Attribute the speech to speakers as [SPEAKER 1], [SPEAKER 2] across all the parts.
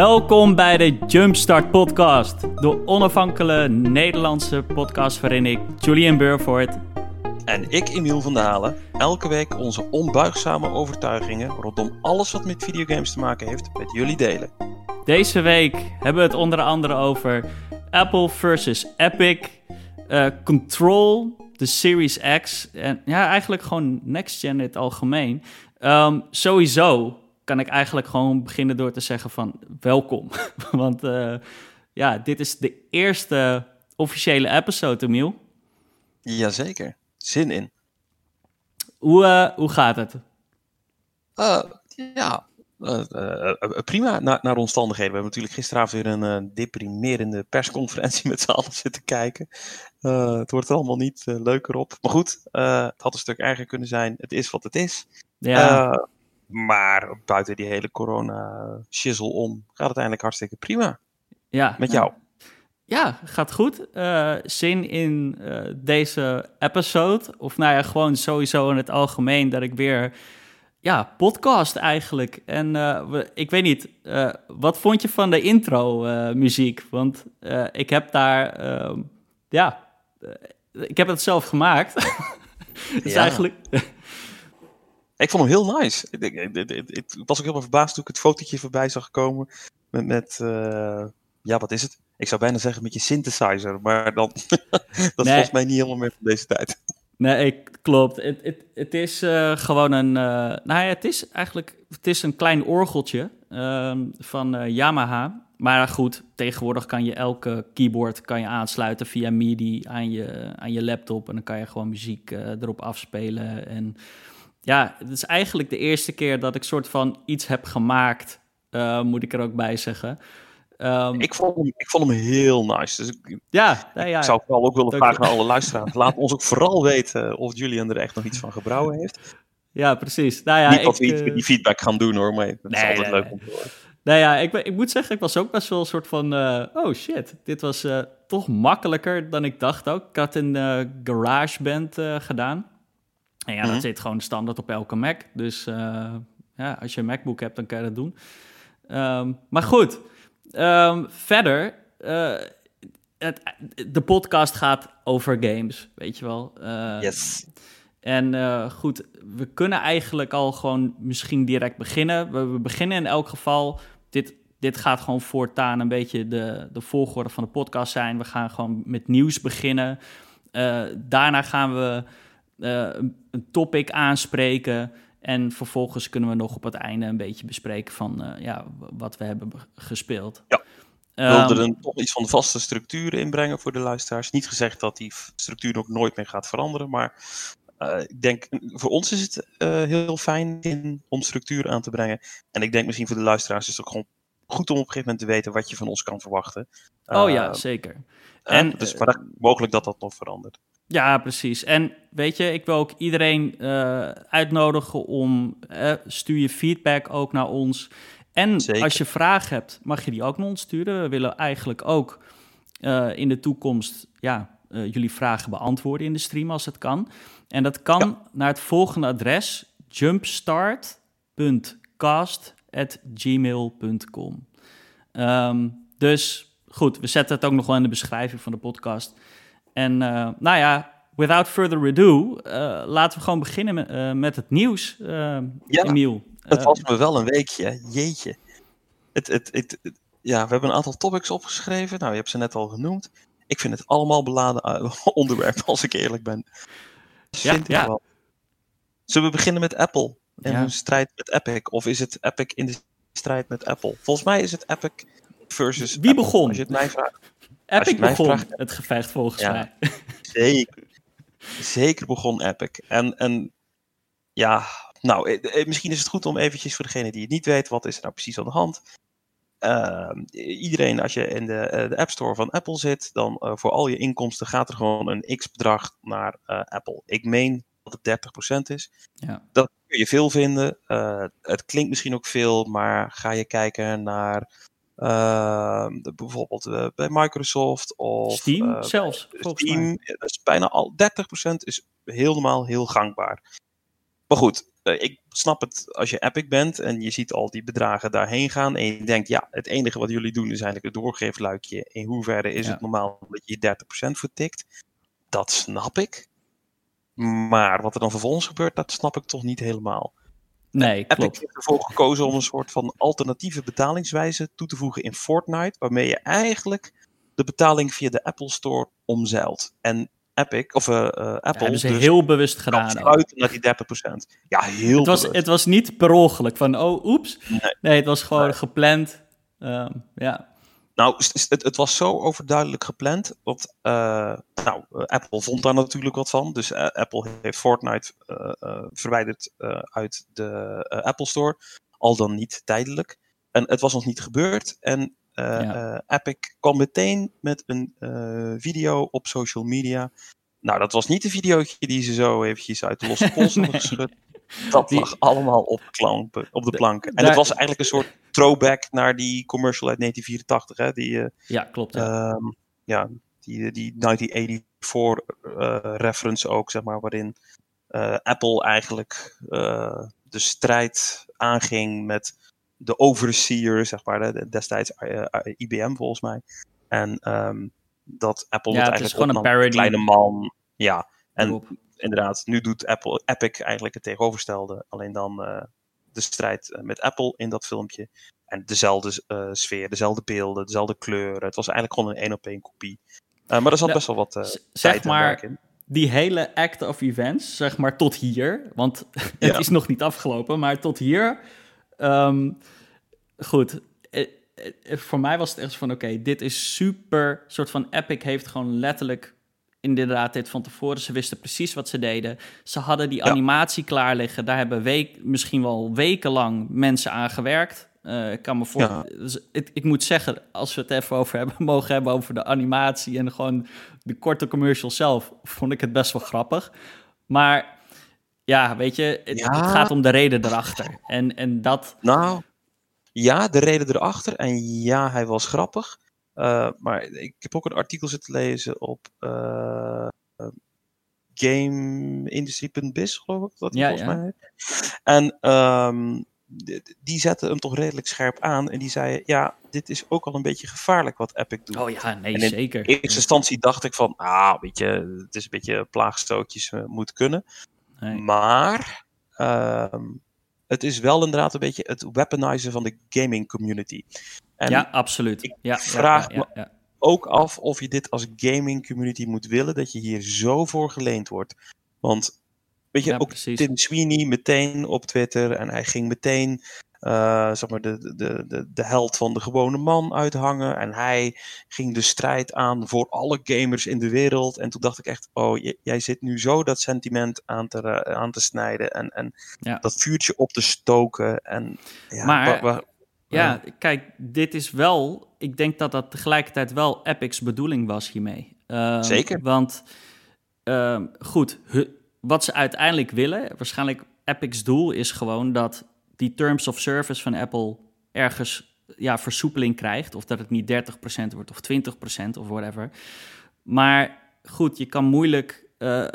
[SPEAKER 1] Welkom bij de Jumpstart Podcast, de onafhankelijke Nederlandse podcast waarin ik, Julian Burford
[SPEAKER 2] en ik, Emiel van Dalen, elke week onze onbuigzame overtuigingen rondom alles wat met videogames te maken heeft met jullie delen.
[SPEAKER 1] Deze week hebben we het onder andere over Apple versus Epic, uh, Control, de Series X en ja, eigenlijk gewoon Next Gen in het algemeen. Um, sowieso kan ik eigenlijk gewoon beginnen door te zeggen van welkom. Want uh, ja, dit is de eerste officiële episode, Emiel.
[SPEAKER 2] Jazeker, zin in.
[SPEAKER 1] Hoe, uh, hoe gaat het?
[SPEAKER 2] Uh, ja, prima naar, naar omstandigheden. We hebben natuurlijk gisteravond weer een deprimerende persconferentie met z'n allen zitten kijken. het wordt er allemaal niet leuker op. Maar goed, het had een stuk erger kunnen zijn. Het is wat het is. Ja. Maar buiten die hele corona-shizzle om, gaat het eigenlijk hartstikke prima. Ja. Met jou?
[SPEAKER 1] Ja, gaat goed. Uh, zin in uh, deze episode. Of nou ja, gewoon sowieso in het algemeen dat ik weer... Ja, podcast eigenlijk. En uh, we, ik weet niet, wat vond je van de intro-muziek? Want ik heb daar... Ehm, ja, ik heb het zelf gemaakt. dus ja. eigenlijk...
[SPEAKER 2] Ik vond hem heel nice. Ik, ik, ik, ik, was ook helemaal verbaasd toen ik het fotootje voorbij zag komen. Met, met uh, ja, wat is het? Ik zou bijna zeggen met je synthesizer, maar dan, dat is volgens mij niet helemaal meer van deze tijd.
[SPEAKER 1] Nee, klopt. Het, het, het is uh, gewoon een, uh, nou ja, het is eigenlijk, het is een klein orgeltje ehm, van Yamaha. Maar goed, tegenwoordig kan je elke keyboard kan je aansluiten via MIDI aan je, aan je laptop. En dan kan je gewoon muziek erop afspelen en ja, het is eigenlijk de eerste keer dat ik soort van iets heb gemaakt, uh, moet ik er ook bij zeggen.
[SPEAKER 2] Um, ik, vond hem, ik vond hem heel nice. Dus ik,
[SPEAKER 1] ja, ja,
[SPEAKER 2] ja, ik zou vooral ook willen vragen aan alle luisteraars. Laat ons ook vooral weten of Julian er echt nog iets van gebrouwen heeft.
[SPEAKER 1] Ja, precies. Nou ja,
[SPEAKER 2] Niet dat we uh, die feedback gaan doen hoor, maar het nee, is altijd
[SPEAKER 1] nee,
[SPEAKER 2] leuk om te horen.
[SPEAKER 1] Nou ja, ik, ik moet zeggen, ik was ook best wel een soort van... Uh, oh shit, dit was uh, toch makkelijker dan ik dacht ook. Ik had een uh, GarageBand gedaan. En ja, dat mhm. zit gewoon standaard op elke Mac. Dus uh, ja, als je een MacBook hebt, dan kan je dat doen. Um, maar goed, um, verder. Het, de podcast gaat over games, weet je wel.
[SPEAKER 2] Uh, yes.
[SPEAKER 1] En uh, goed, we kunnen eigenlijk al gewoon misschien direct beginnen. We, we, beginnen in elk geval. Dit, dit gaat gewoon voortaan een beetje de, de volgorde van de podcast zijn. We gaan gewoon met nieuws beginnen. Uh, daarna gaan we een topic aanspreken. En vervolgens kunnen we nog op het einde een beetje bespreken van uh, ja, wat we hebben gespeeld.
[SPEAKER 2] Ja. Um, wilde er toch iets van vaste structuren inbrengen voor de luisteraars. Niet gezegd dat die structuur ook nooit meer gaat veranderen, maar uh, ik denk voor ons is het uh, heel fijn in, om structuur aan te brengen. En ik denk misschien voor de luisteraars is het ook gewoon goed om op een gegeven moment te weten wat je van ons kan verwachten.
[SPEAKER 1] Oh ja, zeker.
[SPEAKER 2] En, dus maar mogelijk dat dat nog verandert.
[SPEAKER 1] Ja, precies. En weet je, ik wil ook iedereen uh, uitnodigen om uh, stuur je feedback ook naar ons. En Zeker. als je vragen hebt, mag je die ook naar ons sturen. We willen eigenlijk ook uh, in de toekomst ja, jullie vragen beantwoorden in de stream als het kan. En dat kan ja. naar het volgende adres: jumpstart.cast@gmail.com. Um, ehm, dus goed, we zetten het ook nog wel in de beschrijving van de podcast. En uh, nou ja, without further ado, uh, laten we gewoon beginnen met, uh, met het nieuws, ja, Emiel.
[SPEAKER 2] Het was me wel een weekje, jeetje. Het, het, het, ja, we hebben een aantal topics opgeschreven. Nou, je hebt ze net al genoemd. Ik vind het allemaal beladen onderwerp, als ik eerlijk ben.
[SPEAKER 1] ja, ja. Wel.
[SPEAKER 2] Zullen we beginnen met Apple en ja. hun strijd met Epic? Of is het Epic in de strijd met Apple? Volgens mij is het Epic versus
[SPEAKER 1] Wie
[SPEAKER 2] Apple,
[SPEAKER 1] begon?
[SPEAKER 2] Als je het mij vraagt.
[SPEAKER 1] Epic begon vraagt, het gevecht volgens ja, mij.
[SPEAKER 2] Zeker. Zeker begon Epic. En, en ja, nou, eh, eh, misschien is het goed om eventjes voor degene die het niet weet, wat is er nou precies aan de hand? Uh, iedereen, als je in de, de, App Store van Apple zit, dan uh, voor al je inkomsten gaat er gewoon een x-bedrag naar uh, Apple. Ik meen dat het 30% is.
[SPEAKER 1] Ja.
[SPEAKER 2] Dat kun je veel vinden. het klinkt misschien ook veel, maar ga je kijken naar de, bijvoorbeeld uh, bij Microsoft of
[SPEAKER 1] Steam uh, zelfs.
[SPEAKER 2] Steam, dat is bijna al 30% is helemaal heel gangbaar. Maar goed, eh, ik snap het als je Epic bent en je ziet al die bedragen daarheen gaan. En je denkt, ja, het enige wat jullie doen is eigenlijk het doorgeefluikje. In hoeverre is
[SPEAKER 1] Ja.
[SPEAKER 2] het normaal dat je 30% vertikt? Dat snap ik. Maar wat er dan vervolgens gebeurt, dat snap ik toch niet helemaal.
[SPEAKER 1] Nee,
[SPEAKER 2] Epic
[SPEAKER 1] klopt.
[SPEAKER 2] heeft ervoor gekozen om een soort van alternatieve betalingswijze toe te voegen in Fortnite, waarmee je eigenlijk de betaling via de Apple Store omzeilt. En Epic, of eh, eh,
[SPEAKER 1] Ja,
[SPEAKER 2] Apple,
[SPEAKER 1] hebben ze
[SPEAKER 2] dus
[SPEAKER 1] heel bewust gedaan.
[SPEAKER 2] uit naar die 30%. Ja, heel
[SPEAKER 1] Het was,
[SPEAKER 2] bewust.
[SPEAKER 1] het was niet per ongeluk van, oh, oeps.
[SPEAKER 2] Nee.
[SPEAKER 1] Nee, het was gewoon
[SPEAKER 2] Nee.
[SPEAKER 1] gepland. Ehm, ja.
[SPEAKER 2] Nou, het, het was zo overduidelijk gepland. Want uh, nou, uh, Apple vond daar natuurlijk wat van. Dus uh, Apple heeft Fortnite uh, verwijderd uit de Apple Store. Al dan niet tijdelijk. En het was nog niet gebeurd. En ja. Epic kwam meteen met een video op social media. Nou, dat was niet de videootje die ze zo eventjes uit de losse pols nee. geschud. Dat lag allemaal op, klampen, op de planken. En het was eigenlijk een soort throwback naar die commercial uit 1984. Hè? Die, uh,
[SPEAKER 1] ja, klopt. Ja,
[SPEAKER 2] uh, ja die, die 1984 uh, reference ook, zeg maar, waarin Apple eigenlijk de strijd aanging met de overseer, zeg maar, de, destijds IBM volgens mij. En um, dat Apple
[SPEAKER 1] ja,
[SPEAKER 2] het
[SPEAKER 1] het
[SPEAKER 2] eigenlijk
[SPEAKER 1] is gewoon een parody.
[SPEAKER 2] kleine man. Ja, en inderdaad, nu doet Apple, Epic eigenlijk het tegenovergestelde. Alleen dan uh, de strijd met Apple in dat filmpje. En dezelfde uh, sfeer, dezelfde beelden, dezelfde kleuren. Het was eigenlijk gewoon een één op één kopie. Uh, maar er zat
[SPEAKER 1] Ja,
[SPEAKER 2] best wel wat uh,
[SPEAKER 1] zeg maar,
[SPEAKER 2] in.
[SPEAKER 1] Die hele act of events, zeg maar tot hier. Want het
[SPEAKER 2] Ja.
[SPEAKER 1] is nog niet afgelopen, maar tot hier. Um, goed. Eh, eh, voor mij was het echt van: oké, dit is super. soort van Epic heeft gewoon letterlijk inderdaad dit van tevoren. Ze wisten precies wat ze deden. Ze hadden die
[SPEAKER 2] Ja.
[SPEAKER 1] animatie klaar liggen. Daar hebben week, misschien wel wekenlang mensen aan gewerkt. Uh, ik kan me voor...
[SPEAKER 2] Ja.
[SPEAKER 1] dus ik, ik, moet zeggen, als we het even over hebben, mogen hebben over de animatie en gewoon de korte commercial zelf, vond ik het best wel grappig. Maar ja, weet je, het,
[SPEAKER 2] Ja.
[SPEAKER 1] het gaat om de reden erachter. En, en dat,
[SPEAKER 2] Nou, ja, de reden erachter. En ja, hij was grappig. Uh, maar ik heb ook een artikel zitten lezen op uh, gameindustrie.biz, geloof ik. Dat
[SPEAKER 1] Ja,
[SPEAKER 2] volgens
[SPEAKER 1] ja.
[SPEAKER 2] mij heet. En um, die, die zetten hem toch redelijk scherp aan. En die zeiden, ja, dit is ook al een beetje gevaarlijk wat Epic doet.
[SPEAKER 1] oh ja, nee,
[SPEAKER 2] En in
[SPEAKER 1] zeker.
[SPEAKER 2] In eerste instantie dacht ik van, ah, weet je, het is een beetje plaagstootjes uh, moet kunnen.
[SPEAKER 1] Nee.
[SPEAKER 2] Maar um, het is wel inderdaad een beetje het weaponizen van de gaming community. En
[SPEAKER 1] ja, absoluut.
[SPEAKER 2] ik
[SPEAKER 1] ja,
[SPEAKER 2] vraag
[SPEAKER 1] ja, ja,
[SPEAKER 2] ook af of je dit als gaming community moet willen, dat je hier zo voor geleend wordt. Want, weet je, ook
[SPEAKER 1] precies.
[SPEAKER 2] Tim Sweeney meteen op Twitter en hij ging meteen, uh, zeg maar, de, de, de, de held van de gewone man uithangen. En hij ging de strijd aan voor alle gamers in de wereld. En toen dacht ik echt, oh, jij zit nu zo dat sentiment aan te, aan te snijden en, en
[SPEAKER 1] Ja.
[SPEAKER 2] dat vuurtje op te stoken. En, ja,
[SPEAKER 1] Maar-
[SPEAKER 2] wa- wa-
[SPEAKER 1] Ja, kijk, dit is wel. Ik denk dat dat tegelijkertijd wel Epic's bedoeling was hiermee. Ehm,
[SPEAKER 2] Zeker.
[SPEAKER 1] Want ehm, goed, hu- wat ze uiteindelijk willen, waarschijnlijk Epic's doel is gewoon dat die terms of service van Apple ergens ja, versoepeling krijgt. Of dat het niet 30% wordt of 20% of whatever. Maar goed, je kan moeilijk. eh,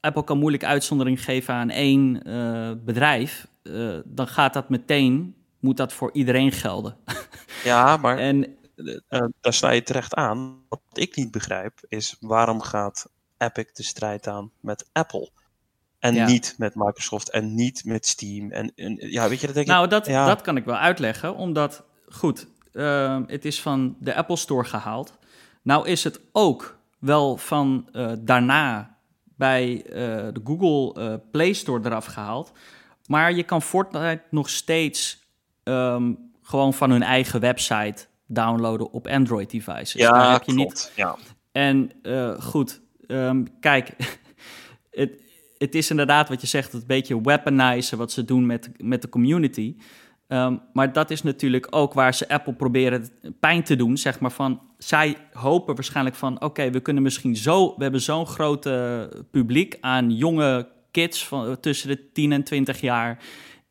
[SPEAKER 1] Apple kan moeilijk uitzondering geven aan één eh, bedrijf. Eh, dan gaat dat meteen, moet dat voor iedereen gelden.
[SPEAKER 2] ja, maar
[SPEAKER 1] En
[SPEAKER 2] uh, daar sta je terecht aan. Wat ik niet begrijp is waarom gaat Epic de strijd aan met Apple? En
[SPEAKER 1] Ja.
[SPEAKER 2] niet met Microsoft en niet met Steam. En, en ja, weet je, dat denk
[SPEAKER 1] Nou,
[SPEAKER 2] ik.
[SPEAKER 1] dat,
[SPEAKER 2] ja.
[SPEAKER 1] dat kan ik wel uitleggen, omdat, goed, uh, het is van de Apple Store gehaald. Nou is het ook wel van uh, daarna bij uh, de Google Play Store eraf gehaald. Maar je kan Fortnite nog steeds um, gewoon van hun eigen website downloaden op Android-devices.
[SPEAKER 2] Ja,
[SPEAKER 1] Daar heb je
[SPEAKER 2] klopt.
[SPEAKER 1] niet.
[SPEAKER 2] Ja.
[SPEAKER 1] En uh, goed, um, kijk, het, het is inderdaad wat je zegt, het beetje weaponizen wat ze doen met, met de community. Um, maar dat is natuurlijk ook waar ze Apple proberen pijn te doen, zeg maar van, zij hopen waarschijnlijk van, oké, okay, we kunnen misschien zo, we hebben zo'n groot uh, publiek aan jonge kids van tussen de 10 en 20 jaar.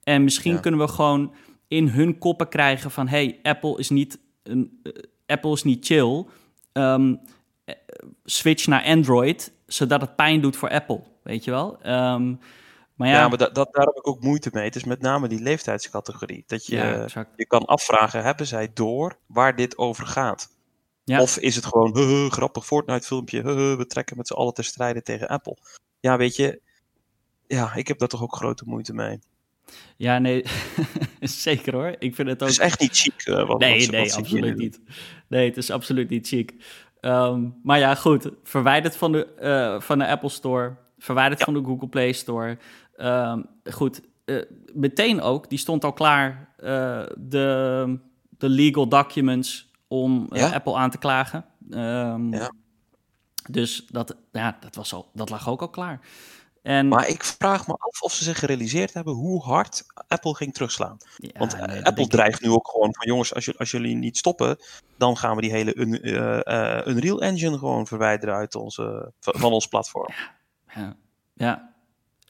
[SPEAKER 1] En misschien ja. kunnen we gewoon in hun koppen krijgen van, hey, Apple is niet, een, uh, Apple is niet chill. Um, switch naar Android, zodat het pijn doet voor Apple, weet je wel. Um, Maar
[SPEAKER 2] Ja,
[SPEAKER 1] ja,
[SPEAKER 2] maar dat, dat, daar heb ik ook moeite mee. Het is met name die leeftijdscategorie. Dat je,
[SPEAKER 1] ja,
[SPEAKER 2] je kan afvragen, hebben zij door waar dit over gaat?
[SPEAKER 1] Ja.
[SPEAKER 2] Of is het gewoon, "Huh, grappig Fortnite filmpje, we trekken met z'n allen ter strijde tegen Apple. Ja, weet je, ja, ik heb daar toch ook grote moeite mee.
[SPEAKER 1] Ja, nee, zeker hoor. Ik vind het
[SPEAKER 2] Het
[SPEAKER 1] ook...
[SPEAKER 2] is echt niet chic. eh, wat,
[SPEAKER 1] Nee, nee,
[SPEAKER 2] wat
[SPEAKER 1] absoluut niet. Nee, het is absoluut niet chic. Ehm, maar ja, goed. Verwijderd van de, eh, van de Apple Store. Verwijderd van de Google Play Store. Ehm, goed, eh, meteen ook, die stond al klaar, de, de legal documents om
[SPEAKER 2] Ja?
[SPEAKER 1] Apple aan te klagen. Ehm,
[SPEAKER 2] Ja.
[SPEAKER 1] Dus dat, ja, dat, was al, dat lag ook al klaar. En,
[SPEAKER 2] Maar ik vraag me af of ze zich gerealiseerd hebben hoe hard Apple ging terugslaan.
[SPEAKER 1] ja,
[SPEAKER 2] Want
[SPEAKER 1] nee,
[SPEAKER 2] eh, Apple
[SPEAKER 1] ik-
[SPEAKER 2] dreigt nu ook gewoon van jongens, als, je, als jullie niet stoppen, dan gaan we die hele Un- eh, eh, Unreal Engine gewoon verwijderen uit onze, van ons platform.
[SPEAKER 1] Ja, ja.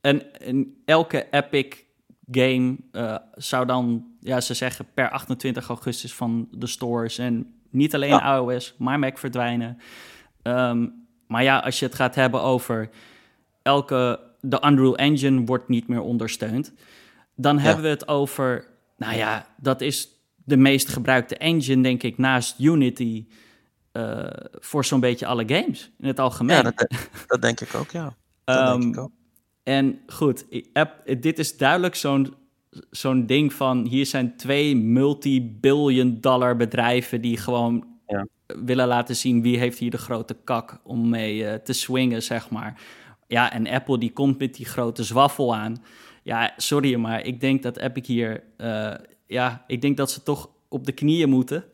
[SPEAKER 1] En, en elke Epic game zou dan, ja, ze zeggen per 28 augustus van de stores en niet alleen
[SPEAKER 2] Ja.
[SPEAKER 1] iOS, maar Mac verdwijnen. Ehm, maar ja, als je het gaat hebben over elke, de Unreal Engine wordt niet meer ondersteund, dan hebben we het over, nou ja, dat is de meest gebruikte engine, denk ik, naast Unity. eh, voor zo'n beetje alle games in het algemeen.
[SPEAKER 2] Ja, dat, de- dat denk ik ook, ja. Dat
[SPEAKER 1] Ehm,
[SPEAKER 2] denk ik ook.
[SPEAKER 1] En goed, app, dit is duidelijk zo'n zo'n ding van... hier zijn twee multi-billion dollar bedrijven... die gewoon
[SPEAKER 2] Ja.
[SPEAKER 1] willen laten zien wie heeft hier de grote kak... om mee eh, te swingen, zeg maar. Ja, en Apple die komt met die grote zwaffel aan. Ja, sorry, maar ik denk dat Epic hier... eh, ja, ik denk dat ze toch op de knieën moeten...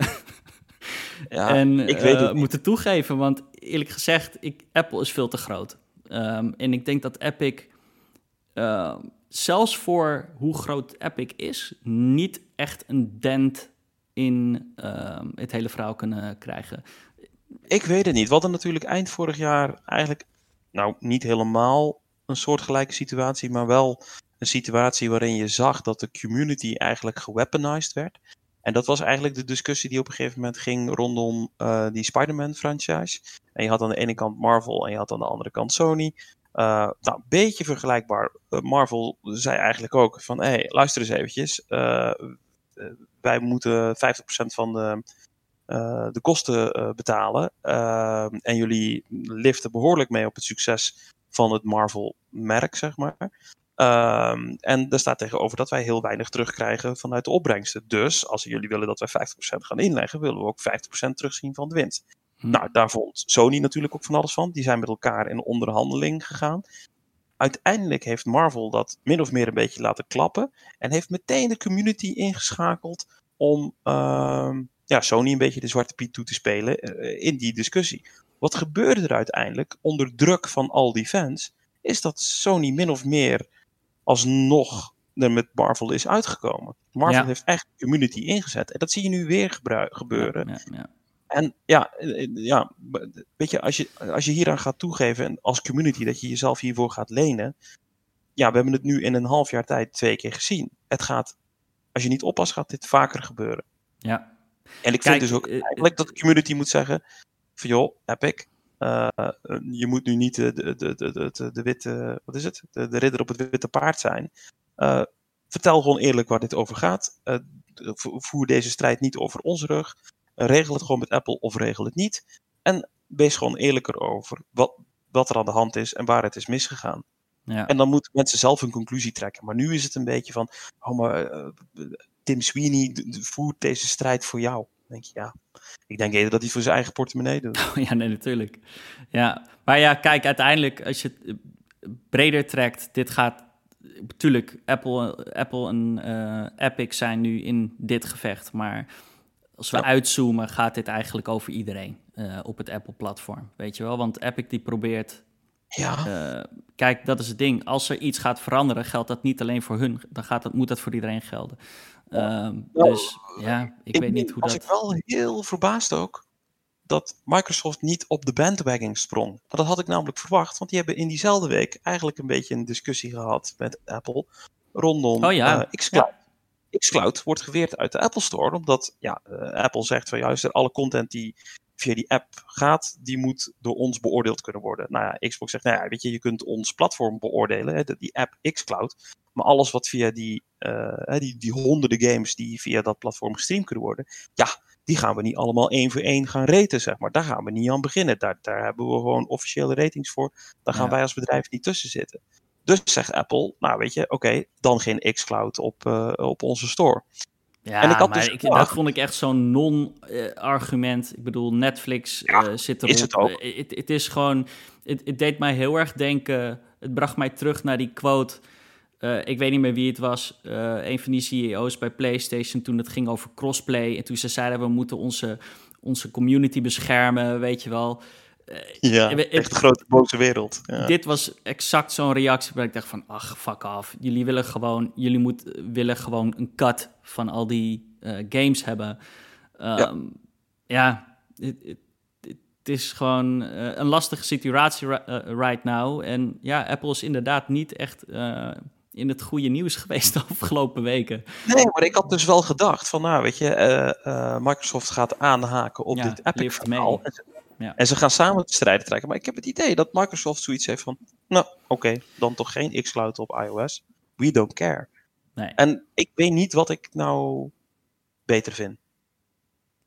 [SPEAKER 2] Ja,
[SPEAKER 1] en
[SPEAKER 2] ik weet het niet.
[SPEAKER 1] moeten toegeven. Want eerlijk gezegd, ik, Apple is veel te groot. Ehm, en ik denk dat Epic, ehm, zelfs voor hoe groot Epic is, niet echt een dent in ehm, het hele verhaal kunnen krijgen.
[SPEAKER 2] Ik weet het niet. We hadden natuurlijk eind vorig jaar eigenlijk, nou niet helemaal een soortgelijke situatie, maar wel een situatie waarin je zag dat de community eigenlijk geweaponized werd. En dat was eigenlijk de discussie die op een gegeven moment ging rondom eh, die Spider-Man franchise. En je had aan de ene kant Marvel en je had aan de andere kant Sony. Eh, nou, een beetje vergelijkbaar. Eh, Marvel zei eigenlijk ook van, hé, hey, luister eens eventjes. wij moeten 50% van de, eh, de kosten eh, betalen. Eh, en jullie liften behoorlijk mee op het succes van het Marvel-merk, zeg maar. En daar staat tegenover dat wij heel weinig terugkrijgen vanuit de opbrengsten. Dus als jullie willen dat wij 50% gaan inleggen, willen we ook 50% terugzien van de winst.
[SPEAKER 1] Hm.
[SPEAKER 2] Nou, daar vond Sony natuurlijk ook van alles van. Die zijn met elkaar in onderhandeling gegaan. Uiteindelijk heeft Marvel dat min of meer een beetje laten klappen. En heeft meteen de community ingeschakeld om ehm, ja, Sony een beetje de zwarte piet toe te spelen eh, in die discussie. Wat gebeurde er uiteindelijk onder druk van al die fans? Is dat Sony min of meer alsnog er met Marvel is uitgekomen. Marvel
[SPEAKER 1] Ja.
[SPEAKER 2] heeft echt community ingezet. En dat zie je nu weer gebeuren.
[SPEAKER 1] Ja, ja.
[SPEAKER 2] En ja, eh, eh, ja, weet je, als je, als je hieraan gaat toegeven en als community dat je jezelf hiervoor gaat lenen. Ja, we hebben het nu in een half jaar tijd twee keer gezien. Het gaat, als je niet oppast, gaat dit vaker gebeuren.
[SPEAKER 1] ja.
[SPEAKER 2] En ik
[SPEAKER 1] Kijk,
[SPEAKER 2] vind dus ook
[SPEAKER 1] eh,
[SPEAKER 2] eigenlijk dat de community moet zeggen: van joh, Epic, eh, eh, je moet nu niet de, de, de, de, de, witte, wat is het? De, de ridder op het witte paard zijn. Eh, vertel gewoon eerlijk waar dit over gaat. Eh, vo- voer deze strijd niet over onze rug. Eh, regel het gewoon met Apple of regel het niet. En wees gewoon eerlijker over wat, wat er aan de hand is en waar het is misgegaan.
[SPEAKER 1] ja.
[SPEAKER 2] En dan moeten mensen zelf hun conclusie trekken. Maar nu is het een beetje van, oh maar eh, Tim Sweeney voert deze strijd voor jou. Denk je, ja, ik denk eerder dat hij voor zijn eigen portemonnee doet.
[SPEAKER 1] ja, nee, natuurlijk. Ja, maar ja, kijk, uiteindelijk, als je het eh, breder trekt, dit gaat. Natuurlijk, Apple, Apple en eh, Epic zijn nu in dit gevecht. Maar als we
[SPEAKER 2] Ja.
[SPEAKER 1] uitzoomen, gaat dit eigenlijk over iedereen eh, op het Apple-platform. Weet je wel? Want Epic die probeert.
[SPEAKER 2] Ja,
[SPEAKER 1] eh, kijk, dat is het ding. Als er iets gaat veranderen, geldt dat niet alleen voor hun. Dan gaat dat, moet dat voor iedereen gelden. Ehm,
[SPEAKER 2] Nou,
[SPEAKER 1] dus ja, ik, weet niet hoe
[SPEAKER 2] was
[SPEAKER 1] dat.
[SPEAKER 2] ik wel heel verbaasd ook dat Microsoft niet op de bandwagon sprong. Dat had ik namelijk verwacht, want die hebben in diezelfde week eigenlijk een beetje een discussie gehad met Apple rondom
[SPEAKER 1] Oh ja,
[SPEAKER 2] eh, xCloud. xCloud wordt geweerd uit de Apple Store, omdat ja, eh, Apple zegt van juist alle content die via die app gaat, die moet door ons beoordeeld kunnen worden. Nou ja, Xbox zegt, nou ja, weet je, je kunt ons platform beoordelen, hè, die app xCloud. Maar alles wat via die, uh, die, die honderden games die via dat platform gestreamd kunnen worden, ja, die gaan we niet allemaal één voor één gaan raten, zeg maar. Daar gaan we niet aan beginnen. Daar, daar hebben we gewoon officiële ratings voor. Daar gaan wij als bedrijf niet tussen zitten. Dus zegt Apple, nou weet je, oké, dan geen xCloud op, uh, op onze store.
[SPEAKER 1] Ja, en ik had maar dus ik, dat vond ik echt zo'n non-argument. Ik bedoel, Netflix ja, uh, zit erop.
[SPEAKER 2] Is het ook?
[SPEAKER 1] Het is gewoon, het deed mij heel erg denken, het bracht mij terug naar die quote uh, ik weet niet meer wie het was. Uh, een van die CEO's bij PlayStation toen het ging over crossplay. En toen ze zeiden we moeten onze, onze community beschermen, weet je wel.
[SPEAKER 2] Uh, ja, echt een grote boze wereld. Ja.
[SPEAKER 1] Dit was exact zo'n reactie waar ik dacht van, ach, fuck af. Jullie willen gewoon, jullie moet, willen gewoon een cut van al die games hebben. Um, ja, ja het, is gewoon een lastige situatie right now. En ja, Apple is inderdaad niet echt in het goede nieuws geweest de afgelopen weken.
[SPEAKER 2] Nee, maar ik had dus wel gedacht van, nou weet je, uh, uh, Microsoft gaat aanhaken op dit Epic-verhaal. En, ja. en, ze gaan samen de strijden trekken. Maar ik heb het idee dat Microsoft zoiets heeft van, nou oké, dan toch geen xCloud op iOS. We don't care. Nee. En ik weet niet wat ik nou beter vind.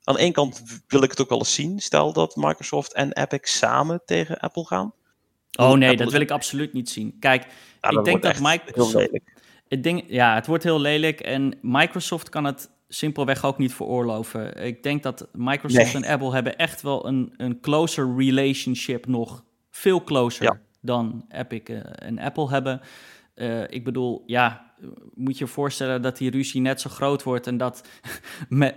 [SPEAKER 2] Aan de ene kant wil ik het ook wel eens zien. Stel dat Microsoft en Epic samen tegen Apple gaan.
[SPEAKER 1] Oh nee, dat wil ik absoluut niet zien. Kijk, ik denk dat Microsoft. Ik denk, ja, het wordt heel lelijk. En Microsoft kan het simpelweg ook niet veroorloven. Ik denk dat Microsoft en Apple hebben echt wel een, een closer relationship nog. Veel closer dan Epic eh, en Apple hebben. Uh, ik bedoel, ja, moet je je voorstellen dat die ruzie net zo groot wordt en dat uh,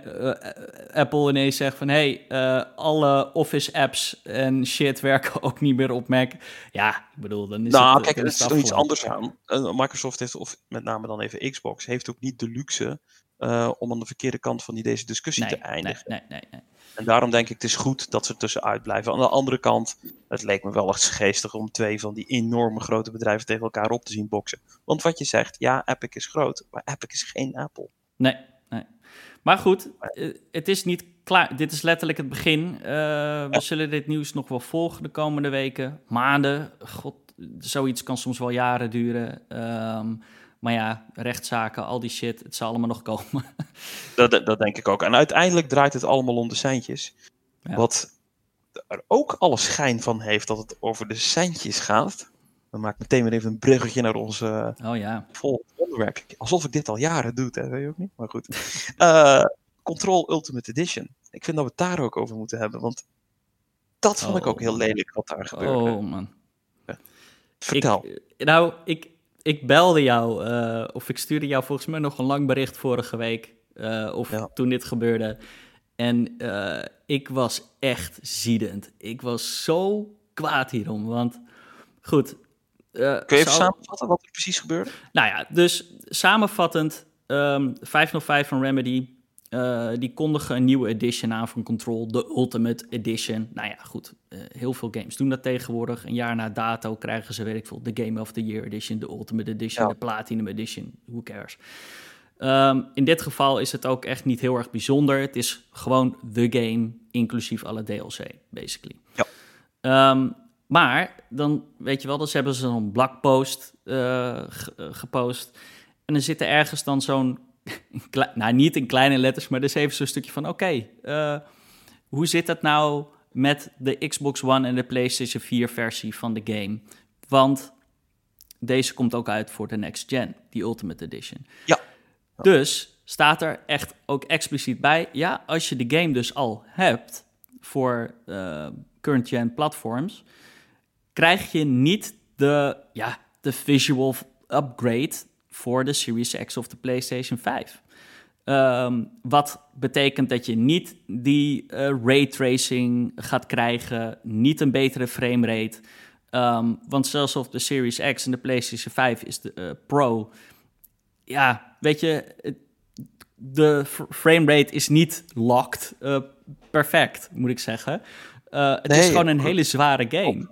[SPEAKER 1] Apple ineens zegt van hey, uh, alle Office apps en shit werken ook niet meer op Mac. Ja, ik bedoel, dan is
[SPEAKER 2] nou,
[SPEAKER 1] het...
[SPEAKER 2] kijk, er is toch iets anders aan. Microsoft heeft, of met name dan even Xbox, heeft ook niet de luxe om aan de verkeerde kant van die, deze discussie
[SPEAKER 1] nee,
[SPEAKER 2] te eindigen.
[SPEAKER 1] Nee, nee, nee.
[SPEAKER 2] En daarom denk ik het is goed dat ze tussenuit blijven. Aan de andere kant, het leek me wel echt geestig om twee van die enorme grote bedrijven tegen elkaar op te zien boksen. Want wat je zegt, ja, Epic is groot, maar Epic is geen Apple.
[SPEAKER 1] Nee, nee. Maar goed, eh, het is niet klaar. Dit is letterlijk het begin. Uh, we zullen dit nieuws nog wel volgen de komende weken, maanden. God, zoiets kan soms wel jaren duren. Um, maar ja, rechtszaken, al die shit, het zal allemaal nog komen.
[SPEAKER 2] dat, dat denk ik ook. En uiteindelijk draait het allemaal om de centjes. Wat er ook alle schijn van heeft dat het over de centjes gaat. Dan maak ik meteen weer even een bruggetje naar onze
[SPEAKER 1] oh, ja.
[SPEAKER 2] volgende onderwerp. Alsof ik dit al jaren doe, hè? weet je ook niet? Maar goed. Uh, Control Ultimate Edition. Ik vind dat we het daar ook over moeten hebben, want dat vond ik ook heel oh. lelijk wat daar gebeurde.
[SPEAKER 1] Oh man.
[SPEAKER 2] Vertel.
[SPEAKER 1] Ik, nou, ik, ik belde jou, uh, of ik stuurde jou volgens mij nog een lang bericht vorige week, uh, of ja. toen dit gebeurde. En uh, ik was echt ziedend. Ik was zo kwaad hierom, want goed.
[SPEAKER 2] Kun je even zou... samenvatten wat er precies gebeurde?
[SPEAKER 1] Nou ja, dus samenvattend, um, 505 van Remedy uh, die kondigen een nieuwe edition aan van Control, de Ultimate Edition. Nou ja, goed, uh, heel veel games doen dat tegenwoordig. Een jaar na dato krijgen ze, weet ik veel, de Game of the Year Edition, de Ultimate Edition, ja. de Platinum Edition, who cares. Um, in dit geval is het ook echt niet heel erg bijzonder. Het is gewoon de game, inclusief alle DLC, basically.
[SPEAKER 2] Ja.
[SPEAKER 1] Um, maar dan, weet je wel, dan hebben ze zo'n blogpost uh, gepost. En dan zit er ergens dan zo'n nou niet in kleine letters, maar dus even zo'n stukje van: oké, okay, uh, hoe zit dat nou met de Xbox One en de PlayStation 4 versie van de game? Want deze komt ook uit voor de next gen, die Ultimate Edition.
[SPEAKER 2] Ja.
[SPEAKER 1] Dus staat er echt ook expliciet bij: ja, als je de game dus al hebt voor uh, current gen platforms, krijg je niet de, ja, de visual upgrade voor de Series X of de PlayStation 5. Um, ehm, wat betekent dat je niet die uh, raytracing gaat krijgen, niet een betere framerate. Um, want zelfs op de Series X en de PlayStation 5 is de uh, Pro. Ja, weet je, de framerate is niet locked uh, perfect, moet ik zeggen. het nee, is gewoon een hele zware game.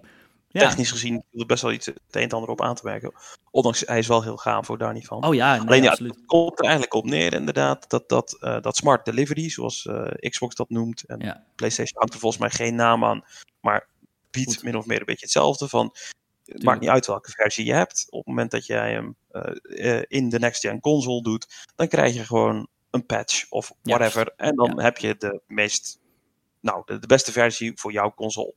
[SPEAKER 2] Technisch gezien viel er best wel iets het een en ander op aan te werken. Ondanks, hij is wel heel gaaf, voor daar niet van.
[SPEAKER 1] Oh ja, nee,
[SPEAKER 2] Alleen ja,
[SPEAKER 1] absoluut.
[SPEAKER 2] het komt er eigenlijk op neer inderdaad, dat, dat, eh, dat smart delivery, zoals eh, Xbox dat noemt, en
[SPEAKER 1] Ja.
[SPEAKER 2] PlayStation hangt er volgens mij geen naam aan, maar biedt
[SPEAKER 1] Goed.
[SPEAKER 2] min of meer een beetje hetzelfde van, het maakt niet uit welke versie je hebt, op het moment dat jij hem eh, in de next gen console doet, dan krijg je gewoon een patch of whatever, en dan
[SPEAKER 1] Ja.
[SPEAKER 2] heb je de meest, nou, de, de beste versie voor jouw console.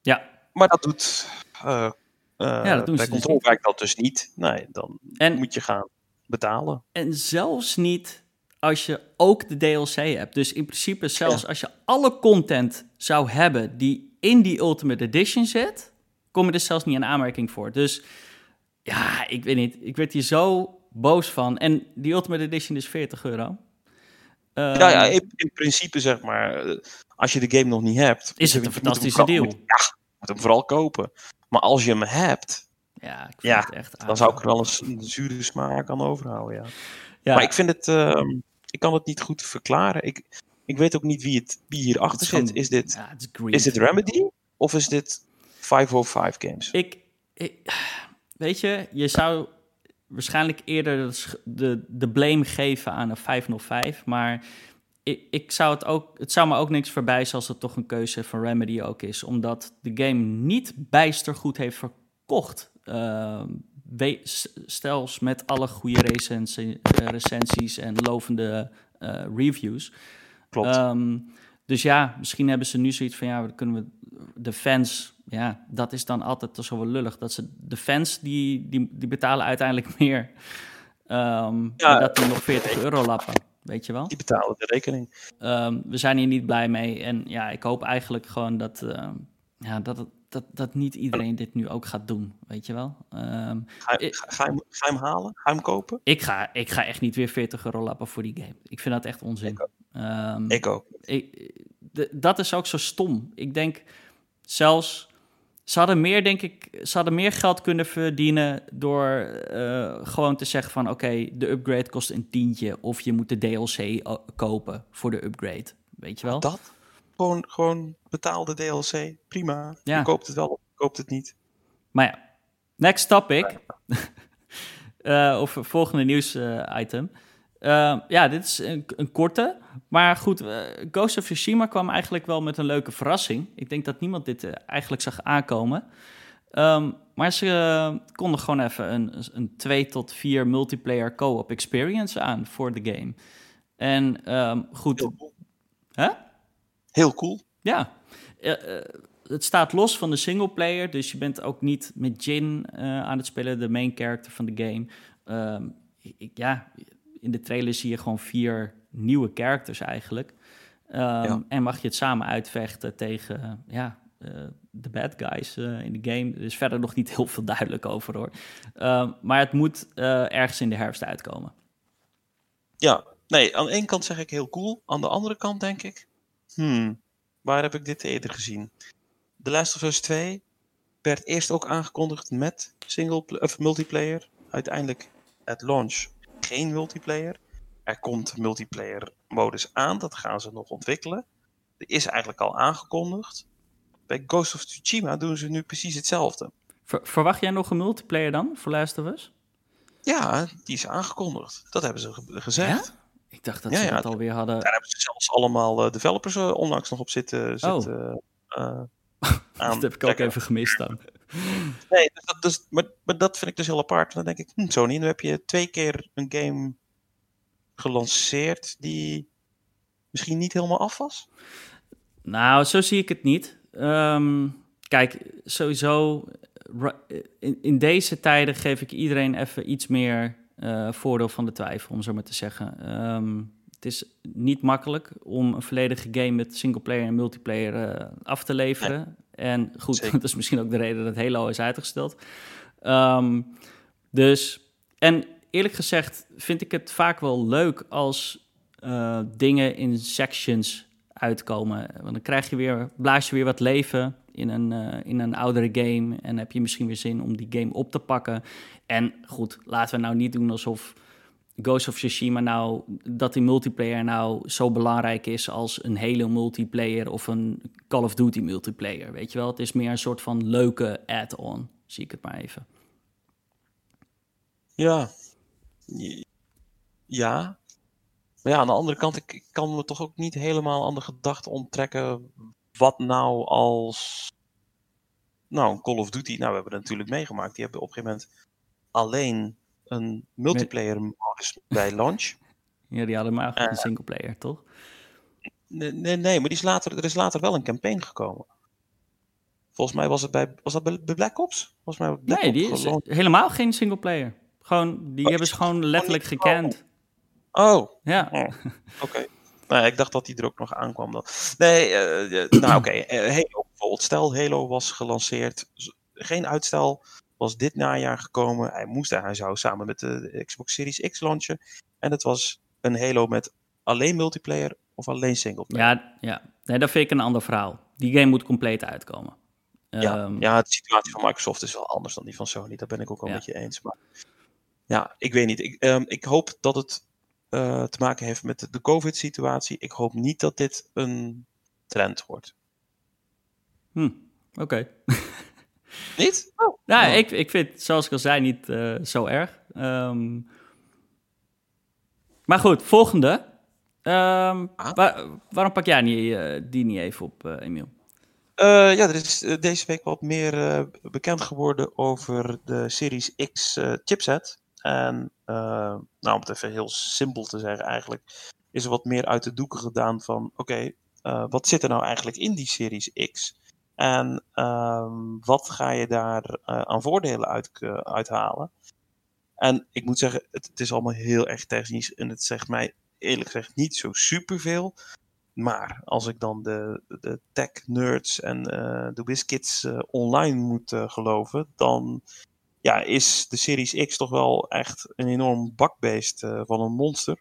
[SPEAKER 1] Ja,
[SPEAKER 2] Maar dat doet, eh, eh,
[SPEAKER 1] dat doen
[SPEAKER 2] bij
[SPEAKER 1] ze dus
[SPEAKER 2] dat dus niet. Nee, dan
[SPEAKER 1] en,
[SPEAKER 2] moet je gaan betalen.
[SPEAKER 1] en zelfs niet als je ook de DLC hebt. Dus in principe, zelfs als je alle content zou hebben die in die Ultimate Edition zit, kom je er zelfs niet in aanmerking voor. Dus ja, ik weet niet. Ik werd hier zo boos van. En die Ultimate Edition is 40 euro.
[SPEAKER 2] Ja, ja
[SPEAKER 1] Ehm,
[SPEAKER 2] in, in principe zeg maar, eh, als je de game nog niet hebt...
[SPEAKER 1] Is
[SPEAKER 2] je-
[SPEAKER 1] het een fantastische deal?
[SPEAKER 2] ja, moet hem vooral kopen. Maar als je hem hebt,
[SPEAKER 1] ja, ik vind
[SPEAKER 2] Ja,
[SPEAKER 1] het echt
[SPEAKER 2] dan zou ik er wel een, zure smaak aan overhouden, ja.
[SPEAKER 1] Ja,
[SPEAKER 2] Maar ik vind het... ehm, ik kan het niet goed verklaren. Ik, ik weet ook niet wie, het, wie hierachter zit. Is dit,
[SPEAKER 1] ja, is
[SPEAKER 2] dit Remedy? Of is dit 505 Games?
[SPEAKER 1] Ik, ik- weet je, je zou waarschijnlijk eerder de, de blame geven aan een 505, maar ik, ik zou het ook, het zou me ook niks voorbij als het toch een keuze van Remedy ook is, omdat de game niet bijster goed heeft verkocht. Ehm, we- s- Stels met alle goede recensie, eh, recensies en lovende eh, reviews.
[SPEAKER 2] Klopt.
[SPEAKER 1] Ehm, dus ja, misschien hebben ze nu zoiets van ja, kunnen we de fans, ja, dat is dan altijd zo wel lullig. Dat ze de fans die, die, die betalen uiteindelijk meer. Ehm
[SPEAKER 2] Ja.
[SPEAKER 1] dat die nog 40 euro lappen, weet je wel.
[SPEAKER 2] Die betalen de rekening.
[SPEAKER 1] Ehm, we zijn hier niet blij mee. En ja, ik hoop eigenlijk gewoon dat, ehm, ja, dat, het- dat, dat niet iedereen dit nu ook gaat doen, weet je wel. Ehm,
[SPEAKER 2] Ga,
[SPEAKER 1] Ik-
[SPEAKER 2] ga, je, hem, ga je hem halen? Ga je hem kopen?
[SPEAKER 1] ik, ga, ik ga echt niet weer 40 euro lappen voor die game. Ik vind dat echt onzin.
[SPEAKER 2] Ik ook. Ik ook.
[SPEAKER 1] ik, de- dat is ook zo stom. Ik denk zelfs. Ze hadden meer, denk ik, ze hadden meer geld kunnen verdienen door eh, gewoon te zeggen van oké, de upgrade kost een tientje of je moet de DLC o- kopen voor de upgrade. Weet je wel?
[SPEAKER 2] Dat? Gewoon, gewoon betaalde DLC. Prima.
[SPEAKER 1] Ja.
[SPEAKER 2] Je koopt het wel of je koopt het niet.
[SPEAKER 1] Maar ja, next topic. Eh, of volgende nieuws eh, item. Eh, ja, dit is een, een korte. Maar goed, eh, Ghost of Tsushima kwam eigenlijk wel met een leuke verrassing. Ik denk dat niemand dit eh, eigenlijk zag aankomen. Ehm, maar ze eh, konden gewoon even een, een 2 tot 4 multiplayer co-op experience aan voor de game. En ehm, goed,
[SPEAKER 2] Heel cool. Heel cool.
[SPEAKER 1] Ja, het staat los van de singleplayer, dus je bent ook niet met Jin aan het spelen, de main character van de game. Ehm, ik, ja, in de trailer zie je gewoon vier nieuwe characters eigenlijk. Ehm,
[SPEAKER 2] Ja.
[SPEAKER 1] En mag je het samen uitvechten tegen eh, ja, eh, de bad guys eh, in de game. Er is verder nog niet heel veel duidelijk over hoor. Ehm, maar het moet ergens in de herfst uitkomen.
[SPEAKER 2] Ja, nee, aan de ene kant zeg ik heel cool. Aan de andere kant denk ik, hmm, waar heb ik dit eerder gezien? The Last of Us 2 werd eerst ook aangekondigd met single of multiplayer. Uiteindelijk at launch geen multiplayer. Er komt multiplayer modus aan, dat gaan ze nog ontwikkelen. Er is eigenlijk al aangekondigd. Bij Ghost of Tsushima doen ze nu precies hetzelfde.
[SPEAKER 1] Ver- verwacht jij nog een multiplayer dan voor Last of Us?
[SPEAKER 2] Ja, die is aangekondigd. Dat hebben ze ge- gezegd.
[SPEAKER 1] Ik dacht dat
[SPEAKER 2] Ja,
[SPEAKER 1] ze
[SPEAKER 2] ja,
[SPEAKER 1] dat alweer hadden.
[SPEAKER 2] Daar hebben ze zelfs allemaal eh, developers eh, onlangs nog op zitten. zitten eh, aan
[SPEAKER 1] dat heb ik ook even gemist dan.
[SPEAKER 2] Nee, dus dat, dus, maar, maar dat vind ik dus heel apart. Dan denk ik, hm, Sony, nu heb je twee keer een game gelanceerd die misschien niet helemaal af was.
[SPEAKER 1] Nou, zo zie ik het niet. Ehm, kijk, sowieso in, deze tijden geef ik iedereen even iets meer eh, voordeel van de twijfel, om zo maar te zeggen. Ehm, het is niet makkelijk om een volledige game met singleplayer en multiplayer eh, af te leveren. En goed,
[SPEAKER 2] Zeker.
[SPEAKER 1] dat is misschien ook de reden dat Halo is uitgesteld. Ehm, dus, en eerlijk gezegd vind ik het vaak wel leuk als eh, dingen in sections uitkomen. Want dan krijg je weer, blaas je weer wat leven in een, eh, in een oudere game. En heb je misschien weer zin om die game op te pakken. En goed, laten we nou niet doen alsof Ghost of Tsushima nou, dat die multiplayer nou zo belangrijk is als een Halo multiplayer of een Call of Duty multiplayer. Weet je wel, het is meer een soort van leuke add-on, zie ik het maar even.
[SPEAKER 2] Ja. Ja. Maar ja, aan de andere kant, ik, ik kan me toch ook niet helemaal aan de gedachte onttrekken wat nou als nou, Call of Duty, nou, we hebben het natuurlijk meegemaakt. Die hebben op een gegeven moment alleen een multiplayer modus bij launch.
[SPEAKER 1] Ja, die hadden maar uh, een singleplayer, toch?
[SPEAKER 2] Nee, nee, nee, maar die is later, er is later wel een campaign gekomen. Volgens mij was het bij, was dat bij Black Ops? Volgens mij Black
[SPEAKER 1] nee, die is helemaal geen singleplayer. Gewoon, die oh, hebben ze gewoon letterlijk gekend.
[SPEAKER 2] Oh.
[SPEAKER 1] Ja.
[SPEAKER 2] Oh, Oké. Okay. Nou, ik dacht dat die er ook nog aankwam. Dan. Nee, uh, nou oké. Okay. Halo bijvoorbeeld. Stel, Halo was gelanceerd. Geen uitstel. Was dit najaar gekomen. Hij moest hij zou samen met de Xbox Series X launchen. En het was een Halo met alleen multiplayer of alleen singleplayer.
[SPEAKER 1] Ja, ja. Nee, dat vind ik een ander verhaal. Die game moet compleet uitkomen.
[SPEAKER 2] Ja, um, ja, de situatie van Microsoft is wel anders dan die van Sony. Daar ben ik ook wel ja. met je eens. Maar ja, ik weet niet. Ik, um, ik hoop dat het uh, te maken heeft met de COVID-situatie. Ik hoop niet dat dit een trend wordt.
[SPEAKER 1] Hm, oké. Okay.
[SPEAKER 2] niet?
[SPEAKER 1] Oh. Ja, oh. Ik, ik vind zoals ik al zei, niet uh, zo erg. Um, maar goed, volgende. Um, ah. waar, waarom pak jij niet, uh, die niet even op, Emiel?
[SPEAKER 2] ja, er is deze week wat meer bekend geworden over de Series X chipset. En uh, nou, om het even heel simpel te zeggen, eigenlijk is er wat meer uit de doeken gedaan van: oké, okay, uh, wat zit er nou eigenlijk in die Series X? En um, wat ga je daar uh, aan voordelen uit, uithalen? En ik moet zeggen, het, het, is allemaal heel erg technisch en het zegt mij eerlijk gezegd niet zo superveel. Maar als ik dan de, de tech nerds en de WizKids online moet geloven, dan ja, is de Series X toch wel echt een enorm bakbeest uh, van een monster.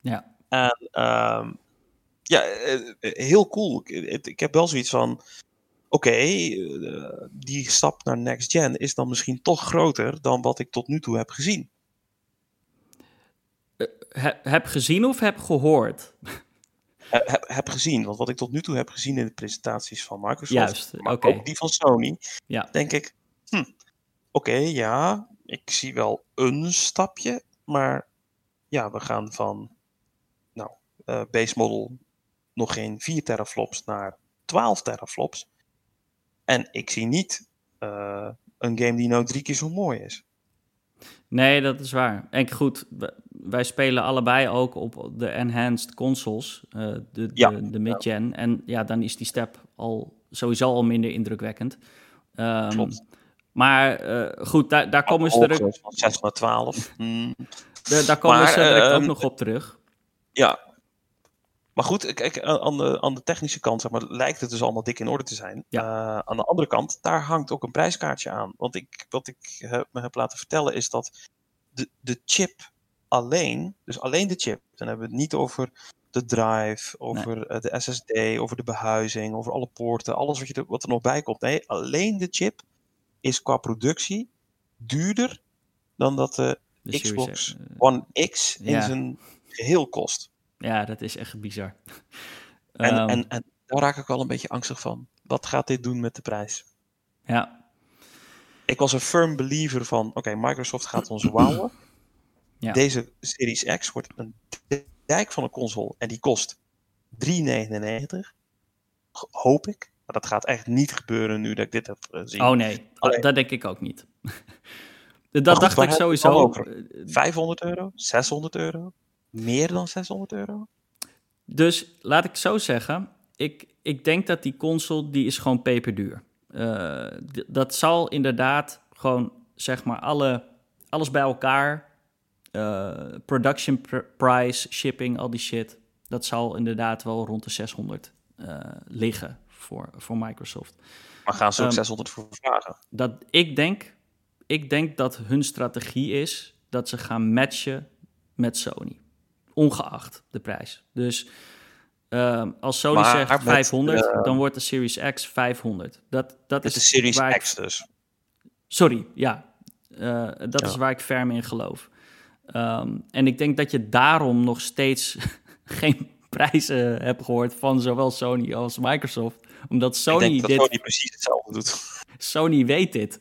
[SPEAKER 1] Ja.
[SPEAKER 2] En um, ja, eh, heel cool. Ik, ik, heb wel zoiets van, okay, uh, die stap naar next gen is dan misschien toch groter dan wat ik tot nu toe heb gezien.
[SPEAKER 1] He, heb gezien of heb gehoord?
[SPEAKER 2] heb, heb gezien, want wat ik tot nu toe heb gezien in de presentaties van Microsoft,
[SPEAKER 1] Juist,
[SPEAKER 2] maar
[SPEAKER 1] okay.
[SPEAKER 2] ook die van Sony,
[SPEAKER 1] ja.
[SPEAKER 2] denk ik, hm, oké, okay, ja, ik zie wel een stapje, maar ja, we gaan van nou, uh, base model nog geen 4 teraflops naar 12 teraflops. En ik zie niet uh, een game die nou drie keer zo mooi is.
[SPEAKER 1] Nee, dat is waar. En goed, wij spelen allebei ook op de enhanced consoles, uh, de, de,
[SPEAKER 2] ja.
[SPEAKER 1] de mid-gen. Ja. En ja, dan is die step al sowieso al minder indrukwekkend. Um,
[SPEAKER 2] Klopt.
[SPEAKER 1] Maar uh, goed, daar, daar komen ze
[SPEAKER 2] terug. Van 6 naar 12. Mm.
[SPEAKER 1] De, daar komen maar, ze direct uh, ook nog op terug.
[SPEAKER 2] Ja. Maar goed, kijk, aan de, aan de technische kant zeg maar, lijkt het dus allemaal dik in orde te zijn.
[SPEAKER 1] Ja.
[SPEAKER 2] Uh, aan de andere kant, daar hangt ook een prijskaartje aan. Want ik, wat ik heb, me heb laten vertellen is dat de, de chip alleen, dus alleen de chip, dan hebben we het niet over de drive, over nee. de SSD, over de behuizing, over alle poorten, alles wat, je er, wat er nog bij komt. Nee, alleen de chip is qua productie duurder dan dat de, de Xbox uh, One X in ja. zijn geheel kost.
[SPEAKER 1] Ja, dat is echt bizar.
[SPEAKER 2] En, um, en, en daar raak ik wel een beetje angstig van. Wat gaat dit doen met de prijs?
[SPEAKER 1] Ja.
[SPEAKER 2] Ik was een firm believer van, oké, okay, Microsoft gaat ons wouwen.
[SPEAKER 1] Ja.
[SPEAKER 2] Deze Series X wordt een dijk van een console en die kost 3,99. Hoop ik. Maar dat gaat echt niet gebeuren nu dat ik dit heb gezien.
[SPEAKER 1] Oh nee, Allee. dat denk ik ook niet. dat goed, dacht ik sowieso.
[SPEAKER 2] 500 euro? 600 euro? Meer dan 600 euro?
[SPEAKER 1] Dus laat ik zo zeggen. Ik, ik denk dat die console, die is gewoon peperduur. Uh, dat zal inderdaad gewoon, zeg maar, alle, alles bij elkaar. Uh, production pr price, shipping, al die shit. Dat zal inderdaad wel rond de 600 uh, liggen voor, voor Microsoft.
[SPEAKER 2] Maar gaan ze ook um, 600 voor vragen?
[SPEAKER 1] Dat, ik, denk, ik denk dat hun strategie is dat ze gaan matchen met Sony. Ongeacht de prijs. Dus um, als Sony maar, zegt 500, met, uh, dan wordt de Series X 500. Dat, dat is
[SPEAKER 2] de Series
[SPEAKER 1] waar
[SPEAKER 2] X
[SPEAKER 1] ik,
[SPEAKER 2] dus.
[SPEAKER 1] Sorry, ja. Uh, dat ja. is waar ik ferm in geloof. Ehm, en ik denk dat je daarom nog steeds geen prijzen hebt gehoord van zowel Sony als Microsoft. Omdat Sony
[SPEAKER 2] ik denk dat
[SPEAKER 1] dit...
[SPEAKER 2] Sony precies hetzelfde doet.
[SPEAKER 1] Sony weet dit.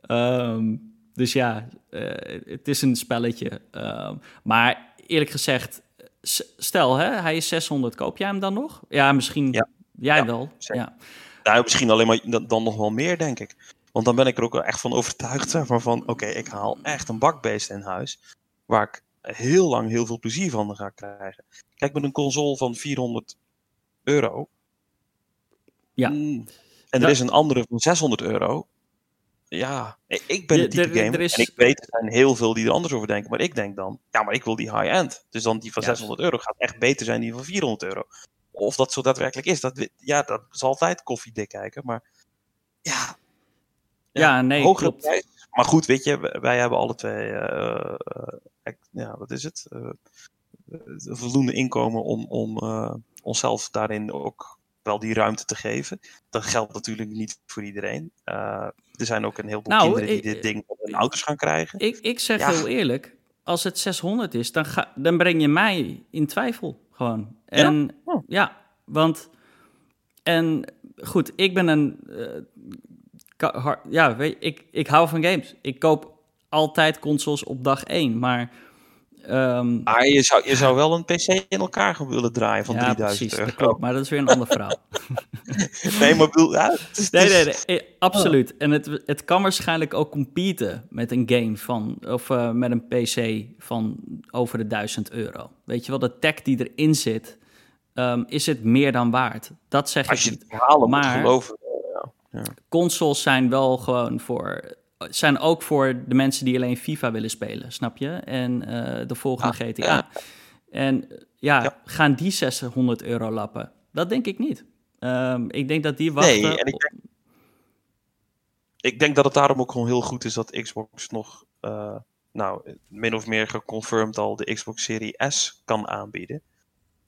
[SPEAKER 1] Ehm, dus ja, eh, het is een spelletje. Ehm, maar eerlijk gezegd, stel hè, hij is 600, koop jij hem dan nog? Ja, misschien
[SPEAKER 2] Ja.
[SPEAKER 1] jij
[SPEAKER 2] Ja,
[SPEAKER 1] wel.
[SPEAKER 2] zeker.
[SPEAKER 1] Ja.
[SPEAKER 2] Nou, misschien alleen maar dan, dan nog wel meer, denk ik. Want dan ben ik er ook echt van overtuigd, zeg maar, van oké, ik haal echt een bakbeest in huis. Waar ik heel lang heel veel plezier van ga krijgen. Kijk, met een console van 400 euro.
[SPEAKER 1] Ja.
[SPEAKER 2] mm, en er is een andere van 600 euro. Ja, ik- ben een type
[SPEAKER 1] er- er
[SPEAKER 2] gamer.
[SPEAKER 1] is-
[SPEAKER 2] En ik weet, er zijn heel veel die er anders over denken. Maar ik denk dan, ja, maar ik wil die high-end. Dus dan die van
[SPEAKER 1] Juist.
[SPEAKER 2] 600 euro gaat echt beter zijn dan die van 400 euro. Of dat zo daadwerkelijk is, dat, ja, dat is altijd koffiedik kijken. Maar ja,
[SPEAKER 1] Ja, nee,
[SPEAKER 2] hogere
[SPEAKER 1] klopt.
[SPEAKER 2] prijs. Maar goed, weet je, wij- hebben alle twee, eh, eh, ek- ja, wat is het? Eh, voldoende inkomen om, om eh, onszelf daarin ook wel die ruimte te geven. Dat geldt natuurlijk niet voor iedereen. Eh, er zijn ook een heleboel
[SPEAKER 1] Nou,
[SPEAKER 2] kinderen die dit ding op hun ouders gaan krijgen.
[SPEAKER 1] Ik, ik zeg
[SPEAKER 2] Ja.
[SPEAKER 1] heel eerlijk, als het 600 is, dan, ga, dan breng je mij in twijfel gewoon. En ja,
[SPEAKER 2] Ja? Oh.
[SPEAKER 1] want en goed, ik ben een eh, ja, weet ik, ik hou van games. Ik koop altijd consoles op dag 1, maar ehm,
[SPEAKER 2] Maar je zou, je zou wel een PC in elkaar gaan willen draaien van
[SPEAKER 1] ja,
[SPEAKER 2] 3000
[SPEAKER 1] precies,
[SPEAKER 2] euro.
[SPEAKER 1] dat klopt, maar dat is weer een ander verhaal.
[SPEAKER 2] Nee, maar bedoel, ja, het is,
[SPEAKER 1] Nee, nee, nee, eh, absoluut. En het, het kan waarschijnlijk ook competen met een game van, of eh, met een PC van over de 1000 euro. Weet je wel, de tech die erin zit, ehm, is het meer dan waard. Dat zeg
[SPEAKER 2] Als
[SPEAKER 1] ik
[SPEAKER 2] je
[SPEAKER 1] niet.
[SPEAKER 2] het
[SPEAKER 1] Maar-
[SPEAKER 2] moet geloven. ja.
[SPEAKER 1] Consoles zijn wel gewoon voor, zijn ook voor de mensen die alleen FIFA willen spelen, snap je? En eh, de volgende
[SPEAKER 2] Ah,
[SPEAKER 1] GTA.
[SPEAKER 2] ja.
[SPEAKER 1] En ja,
[SPEAKER 2] Ja.
[SPEAKER 1] gaan die 600 euro lappen? Dat denk ik niet. Ehm, ik denk dat die wachten.
[SPEAKER 2] Nee, en ik denk, ik denk dat het daarom ook gewoon heel goed is dat Xbox nog, eh, nou, min of meer geconfirmed al de Xbox Series S kan aanbieden.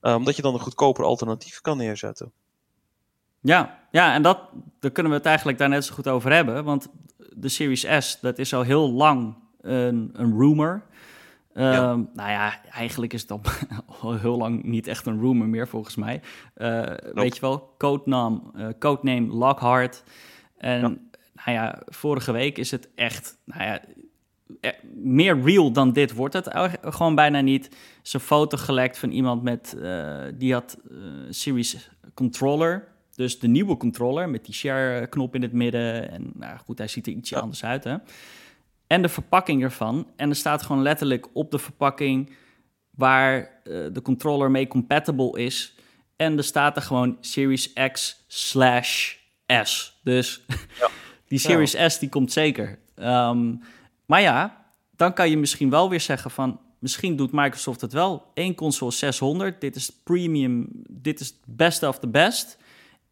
[SPEAKER 2] Eh, omdat je dan een goedkoper alternatief kan neerzetten.
[SPEAKER 1] Ja, ja en dat, daar kunnen we het eigenlijk daar net zo goed over hebben. Want de Series S, dat is al heel lang een, een rumor.
[SPEAKER 2] Ja.
[SPEAKER 1] Nou ja, eigenlijk is het al, al heel lang niet echt een rumor meer, volgens mij. Eh, Weet je wel, codename, eh codename Lockhart. En
[SPEAKER 2] Ja.
[SPEAKER 1] nou ja, vorige week is het echt, nou ja, eh, meer real dan dit wordt het gewoon bijna niet. Is een foto gelekt van iemand met, eh, die had Series controller. Dus de nieuwe controller met die share-knop in het midden. En nou goed, hij ziet er ietsje
[SPEAKER 2] Ja.
[SPEAKER 1] anders uit, hè. En de verpakking ervan. En er staat gewoon letterlijk op de verpakking waar eh, de controller mee compatible is. En er staat er gewoon Series X slash S. Dus
[SPEAKER 2] Ja.
[SPEAKER 1] die Series S die komt zeker. Ehm, maar ja, dan kan je misschien wel weer zeggen van... Misschien doet Microsoft het wel. Eén console 600, dit is premium, dit is het beste of the best.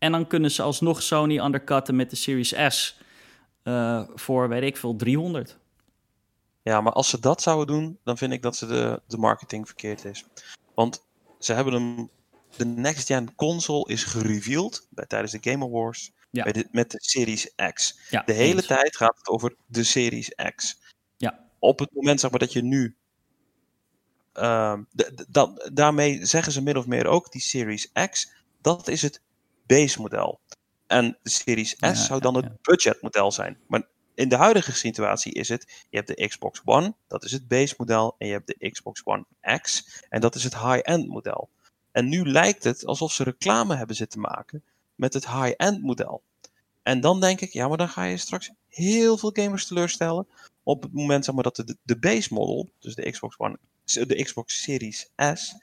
[SPEAKER 1] En dan kunnen ze alsnog Sony undercutten met de Series S eh, voor, weet ik veel, 300.
[SPEAKER 2] Ja, maar als ze dat zouden doen, dan vind ik dat ze de, de marketing verkeerd is. Want ze hebben hem. De next gen console is gereveeld bij, tijdens de Game Awards
[SPEAKER 1] Ja.
[SPEAKER 2] bij de, met de Series X.
[SPEAKER 1] Ja,
[SPEAKER 2] De hele
[SPEAKER 1] eens.
[SPEAKER 2] tijd gaat het over de Series X.
[SPEAKER 1] Ja.
[SPEAKER 2] Op het moment zeg maar, dat je nu. ehm, daarmee zeggen ze min of meer ook die Series X. Dat is het base model. En de Series S
[SPEAKER 1] Ja,
[SPEAKER 2] zou dan het budgetmodel zijn. Maar in de huidige situatie is het: je hebt de Xbox One, dat is het base model. En je hebt de Xbox One X, en dat is het high-end model. En nu lijkt het alsof ze reclame hebben zitten maken met het high-end model. En dan denk ik, ja, maar dan ga je straks heel veel gamers teleurstellen. Op het moment zeg maar, dat de, de base model, dus de Xbox One, de Xbox Series S,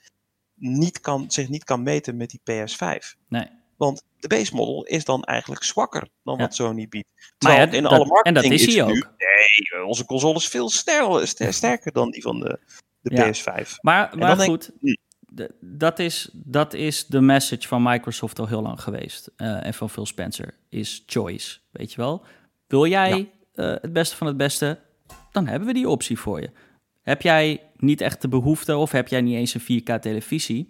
[SPEAKER 2] niet kan, zich niet kan meten met die PS5.
[SPEAKER 1] Nee.
[SPEAKER 2] Want de base model is dan eigenlijk zwakker dan
[SPEAKER 1] Ja.
[SPEAKER 2] wat Sony biedt.
[SPEAKER 1] Maar ja,
[SPEAKER 2] in
[SPEAKER 1] dat-
[SPEAKER 2] alle
[SPEAKER 1] en
[SPEAKER 2] marketing
[SPEAKER 1] dat is hij
[SPEAKER 2] nu,
[SPEAKER 1] ook.
[SPEAKER 2] nee, onze console is veel ster- sterker dan die van de, de
[SPEAKER 1] Ja.
[SPEAKER 2] PS5.
[SPEAKER 1] Maar, maar goed,
[SPEAKER 2] hm.
[SPEAKER 1] d- dat, is, dat is de message van Microsoft al heel lang geweest. eh, en van Phil Spencer, is choice, weet je wel. Wil jij eh, het beste van het beste, dan hebben we die optie voor je. Heb jij niet echt de behoefte of heb jij niet eens een 4K televisie,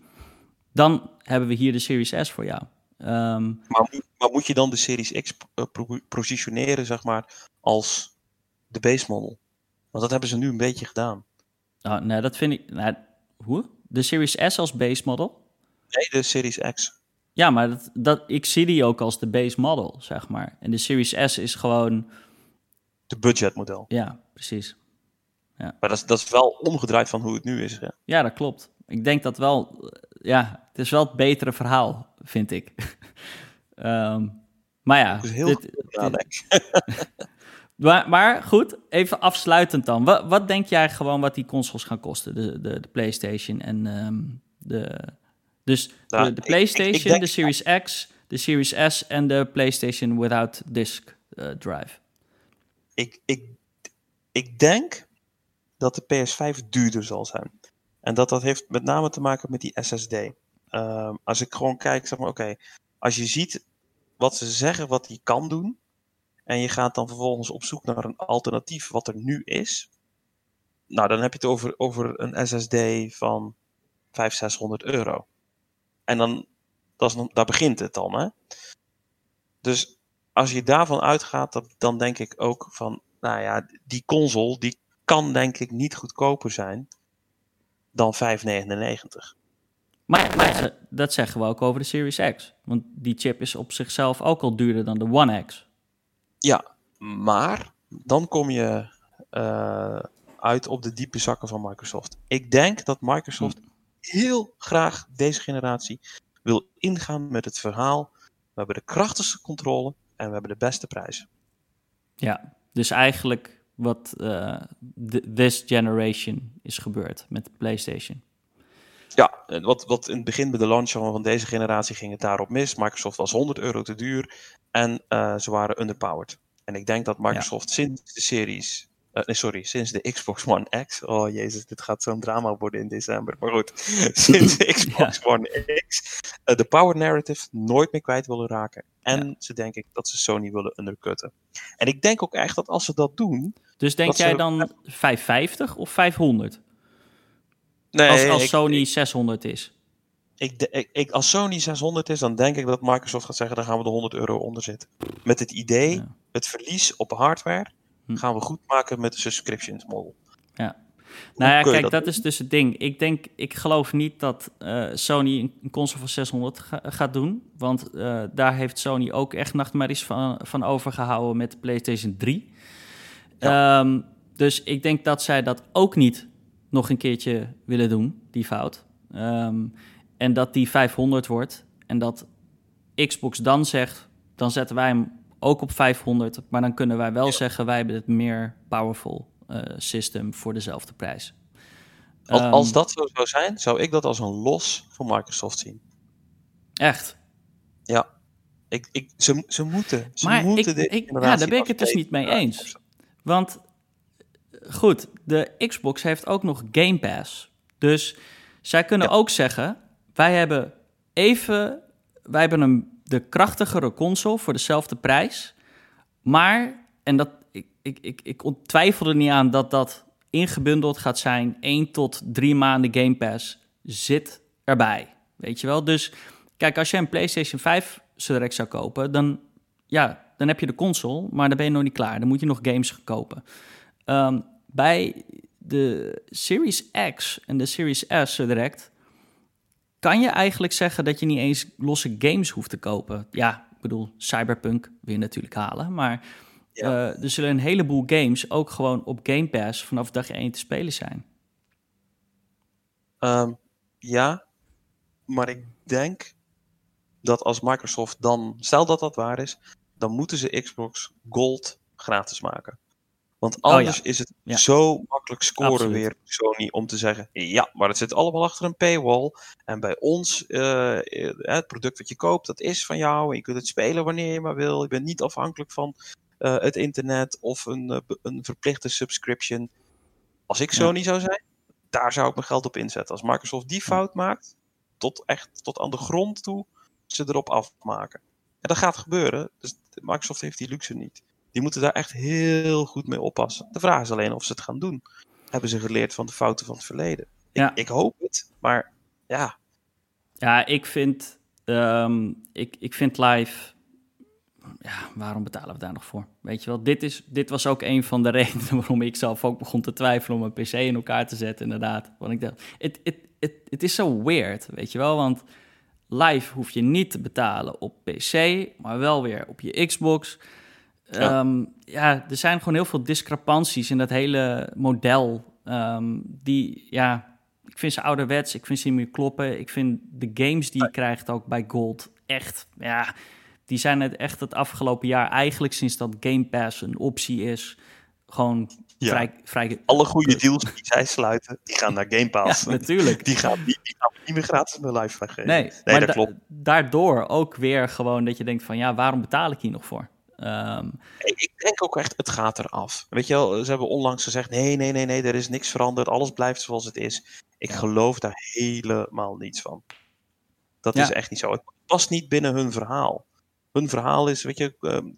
[SPEAKER 1] dan hebben we hier de Series S voor jou. Ehm,
[SPEAKER 2] Maar, moet- maar moet je dan de Series X eh, positioneren, zeg maar, als de base model? Want dat hebben ze nu een beetje gedaan.
[SPEAKER 1] Oh, nee, dat vind ik... Nou, hoe? De Series S als base model?
[SPEAKER 2] Nee, de Series X.
[SPEAKER 1] Ja, maar dat, dat, ik zie die ook als de base model, zeg maar. En de Series S is gewoon...
[SPEAKER 2] De budgetmodel.
[SPEAKER 1] Ja, precies.
[SPEAKER 2] Ja. Maar dat is, dat is wel omgedraaid van hoe het nu is. Hè?
[SPEAKER 1] Ja, dat klopt. Ik denk dat wel... Ja, het is wel het betere verhaal, vind ik. um, maar ja...
[SPEAKER 2] heel dit,
[SPEAKER 1] maar, maar, goed, even afsluitend dan. Wat, wat, denk jij gewoon wat die consoles gaan kosten? De, de, de PlayStation en um, de... Dus nou, de, de, PlayStation, ik, ik denk, de Series X, de Series S en de PlayStation without disk uh, drive.
[SPEAKER 2] Ik, ik, ik denk dat de PS5 duurder zal zijn. En dat dat heeft met name te maken met die SSD. Uh, als ik gewoon kijk, zeg maar, oké, als je ziet wat ze zeggen wat hij kan doen, en je gaat dan vervolgens op zoek naar een alternatief wat er nu is, nou, dan heb je het over, over een SSD van 500, 600 euro. En dan, dat is, daar begint het dan, hè. Dus als je daarvan uitgaat, dan denk ik ook van, nou ja, die console, die kan denk ik niet goedkoper zijn dan 5,99.
[SPEAKER 1] Maar, maar, dat zeggen we ook over de Series X. Want die chip is op zichzelf ook al duurder dan de One X.
[SPEAKER 2] Ja, maar dan kom je uh, uit op de diepe zakken van Microsoft. Ik denk dat Microsoft hm. heel graag deze generatie wil ingaan met het verhaal. We hebben de krachtigste controle en we hebben de beste prijzen.
[SPEAKER 1] Ja, dus eigenlijk wat uh, this generation is gebeurd met de PlayStation.
[SPEAKER 2] Ja, wat, wat in het begin bij de launch van deze generatie ging het daarop mis. Microsoft was 100 euro te duur en uh, ze waren underpowered. En ik denk dat Microsoft sinds de series, uh, nee sorry, sinds de Xbox One X, oh jezus, dit gaat zo'n drama worden in december, maar goed, sinds de Xbox One X, uh, de power narrative nooit meer kwijt willen raken. En ja. ze denk ik dat ze Sony willen undercutten. En ik denk ook echt dat als ze dat doen,
[SPEAKER 1] dus denk jij dan 550 of 500? Nee, als, als Sony 600 is.
[SPEAKER 2] Ik, ik, ik, als Sony 600 is, dan denk ik dat Microsoft gaat zeggen: dan gaan we de 100 euro onder zitten. Met het idee, ja. het verlies op hardware hm. gaan we goed maken met de subscriptions model.
[SPEAKER 1] Ja. Nou ja, kijk, dat, dat, is dus het ding. Ik denk, ik geloof niet dat uh, Sony een console van 600 ga, gaat doen. Want uh, daar heeft Sony ook echt nachtmerries van, van overgehouden met de PlayStation 3. Ja. Um, dus ik denk dat zij dat ook niet nog een keertje willen doen, die fout. Um, en dat die 500 wordt en dat Xbox dan zegt, dan zetten wij hem ook op 500, maar dan kunnen wij wel ja. zeggen wij hebben het meer powerful uh, system voor dezelfde prijs.
[SPEAKER 2] Als, um, als dat zo zou zijn, zou ik dat als een los van Microsoft zien.
[SPEAKER 1] Echt?
[SPEAKER 2] Ja. Ik, ik, ze, ze moeten. Ze
[SPEAKER 1] maar
[SPEAKER 2] moeten
[SPEAKER 1] ik, ik, ja, daar ben ik het dus niet mee eens. Want goed, de Xbox heeft ook nog Game Pass. Dus zij kunnen ja. ook zeggen: wij hebben even, wij hebben een, de krachtigere console voor dezelfde prijs. Maar, en dat, ik, ik, ik, ik twijfel er niet aan dat dat ingebundeld gaat zijn. 1 tot 3 maanden Game Pass zit erbij. Weet je wel? Dus kijk, als je een PlayStation 5 zo direct zou kopen, dan, ja, dan heb je de console, maar dan ben je nog niet klaar. Dan moet je nog games kopen. Um, bij de Series X en de Series S zo direct kan je eigenlijk zeggen dat je niet eens losse games hoeft te kopen. Ja, ik bedoel, Cyberpunk wil je natuurlijk halen, maar ja. uh, er zullen een heleboel games ook gewoon op Game Pass vanaf dag 1 te spelen zijn.
[SPEAKER 2] Um, ja, maar ik denk dat als Microsoft dan, stel dat dat waar is, dan moeten ze Xbox Gold gratis maken. Want anders oh ja. is het ja. zo makkelijk scoren Absoluut. weer Sony om te zeggen: ja, maar het zit allemaal achter een paywall. En bij ons, uh, het product wat je koopt, dat is van jou. En je kunt het spelen wanneer je maar wil. Je bent niet afhankelijk van uh, het internet of een, uh, een verplichte subscription. Als ik Sony ja. zou zijn, daar zou ik mijn geld op inzetten. Als Microsoft die fout maakt, tot echt tot aan de grond toe, ze erop afmaken. En dat gaat gebeuren. Dus Microsoft heeft die luxe niet. Die moeten daar echt heel goed mee oppassen. De vraag is alleen of ze het gaan doen. Hebben ze geleerd van de fouten van het verleden?
[SPEAKER 1] Ja.
[SPEAKER 2] Ik, ik hoop het, maar ja.
[SPEAKER 1] Ja, ik vind, um, ik, ik vind live ja, waarom betalen we daar nog voor? Weet je wel, dit, is, dit was ook een van de redenen waarom ik zelf ook begon te twijfelen om een PC in elkaar te zetten, inderdaad. Want ik dacht, het is zo weird, weet je wel, want live hoef je niet te betalen op PC, maar wel weer op je Xbox. Ja. Ehm, ja, er zijn gewoon heel veel discrepanties in dat hele model. Ehm, die, ja, ik vind ze ouderwets, ik vind ze niet meer kloppen. Ik vind de games die je krijgt ook bij Gold echt, ja, die zijn het echt het afgelopen jaar, eigenlijk sinds dat Game Pass een optie is, gewoon ja. vrij, vrij...
[SPEAKER 2] Alle goede deals die zij sluiten, die gaan naar Game Pass.
[SPEAKER 1] Ja, natuurlijk.
[SPEAKER 2] Die gaan, die, die gaan niet meer gratis bij live geven.
[SPEAKER 1] Nee, nee maar dat klopt. daardoor ook weer gewoon dat je denkt van, ja, waarom betaal ik hier nog voor? Um,
[SPEAKER 2] ik denk ook echt, het gaat eraf. Weet je wel, ze hebben onlangs gezegd, nee, nee, nee, nee, er is niks veranderd, alles blijft zoals het is. Ik geloof daar helemaal niets van. Dat is echt niet zo. Het past niet binnen hun verhaal. Hun verhaal is, weet je,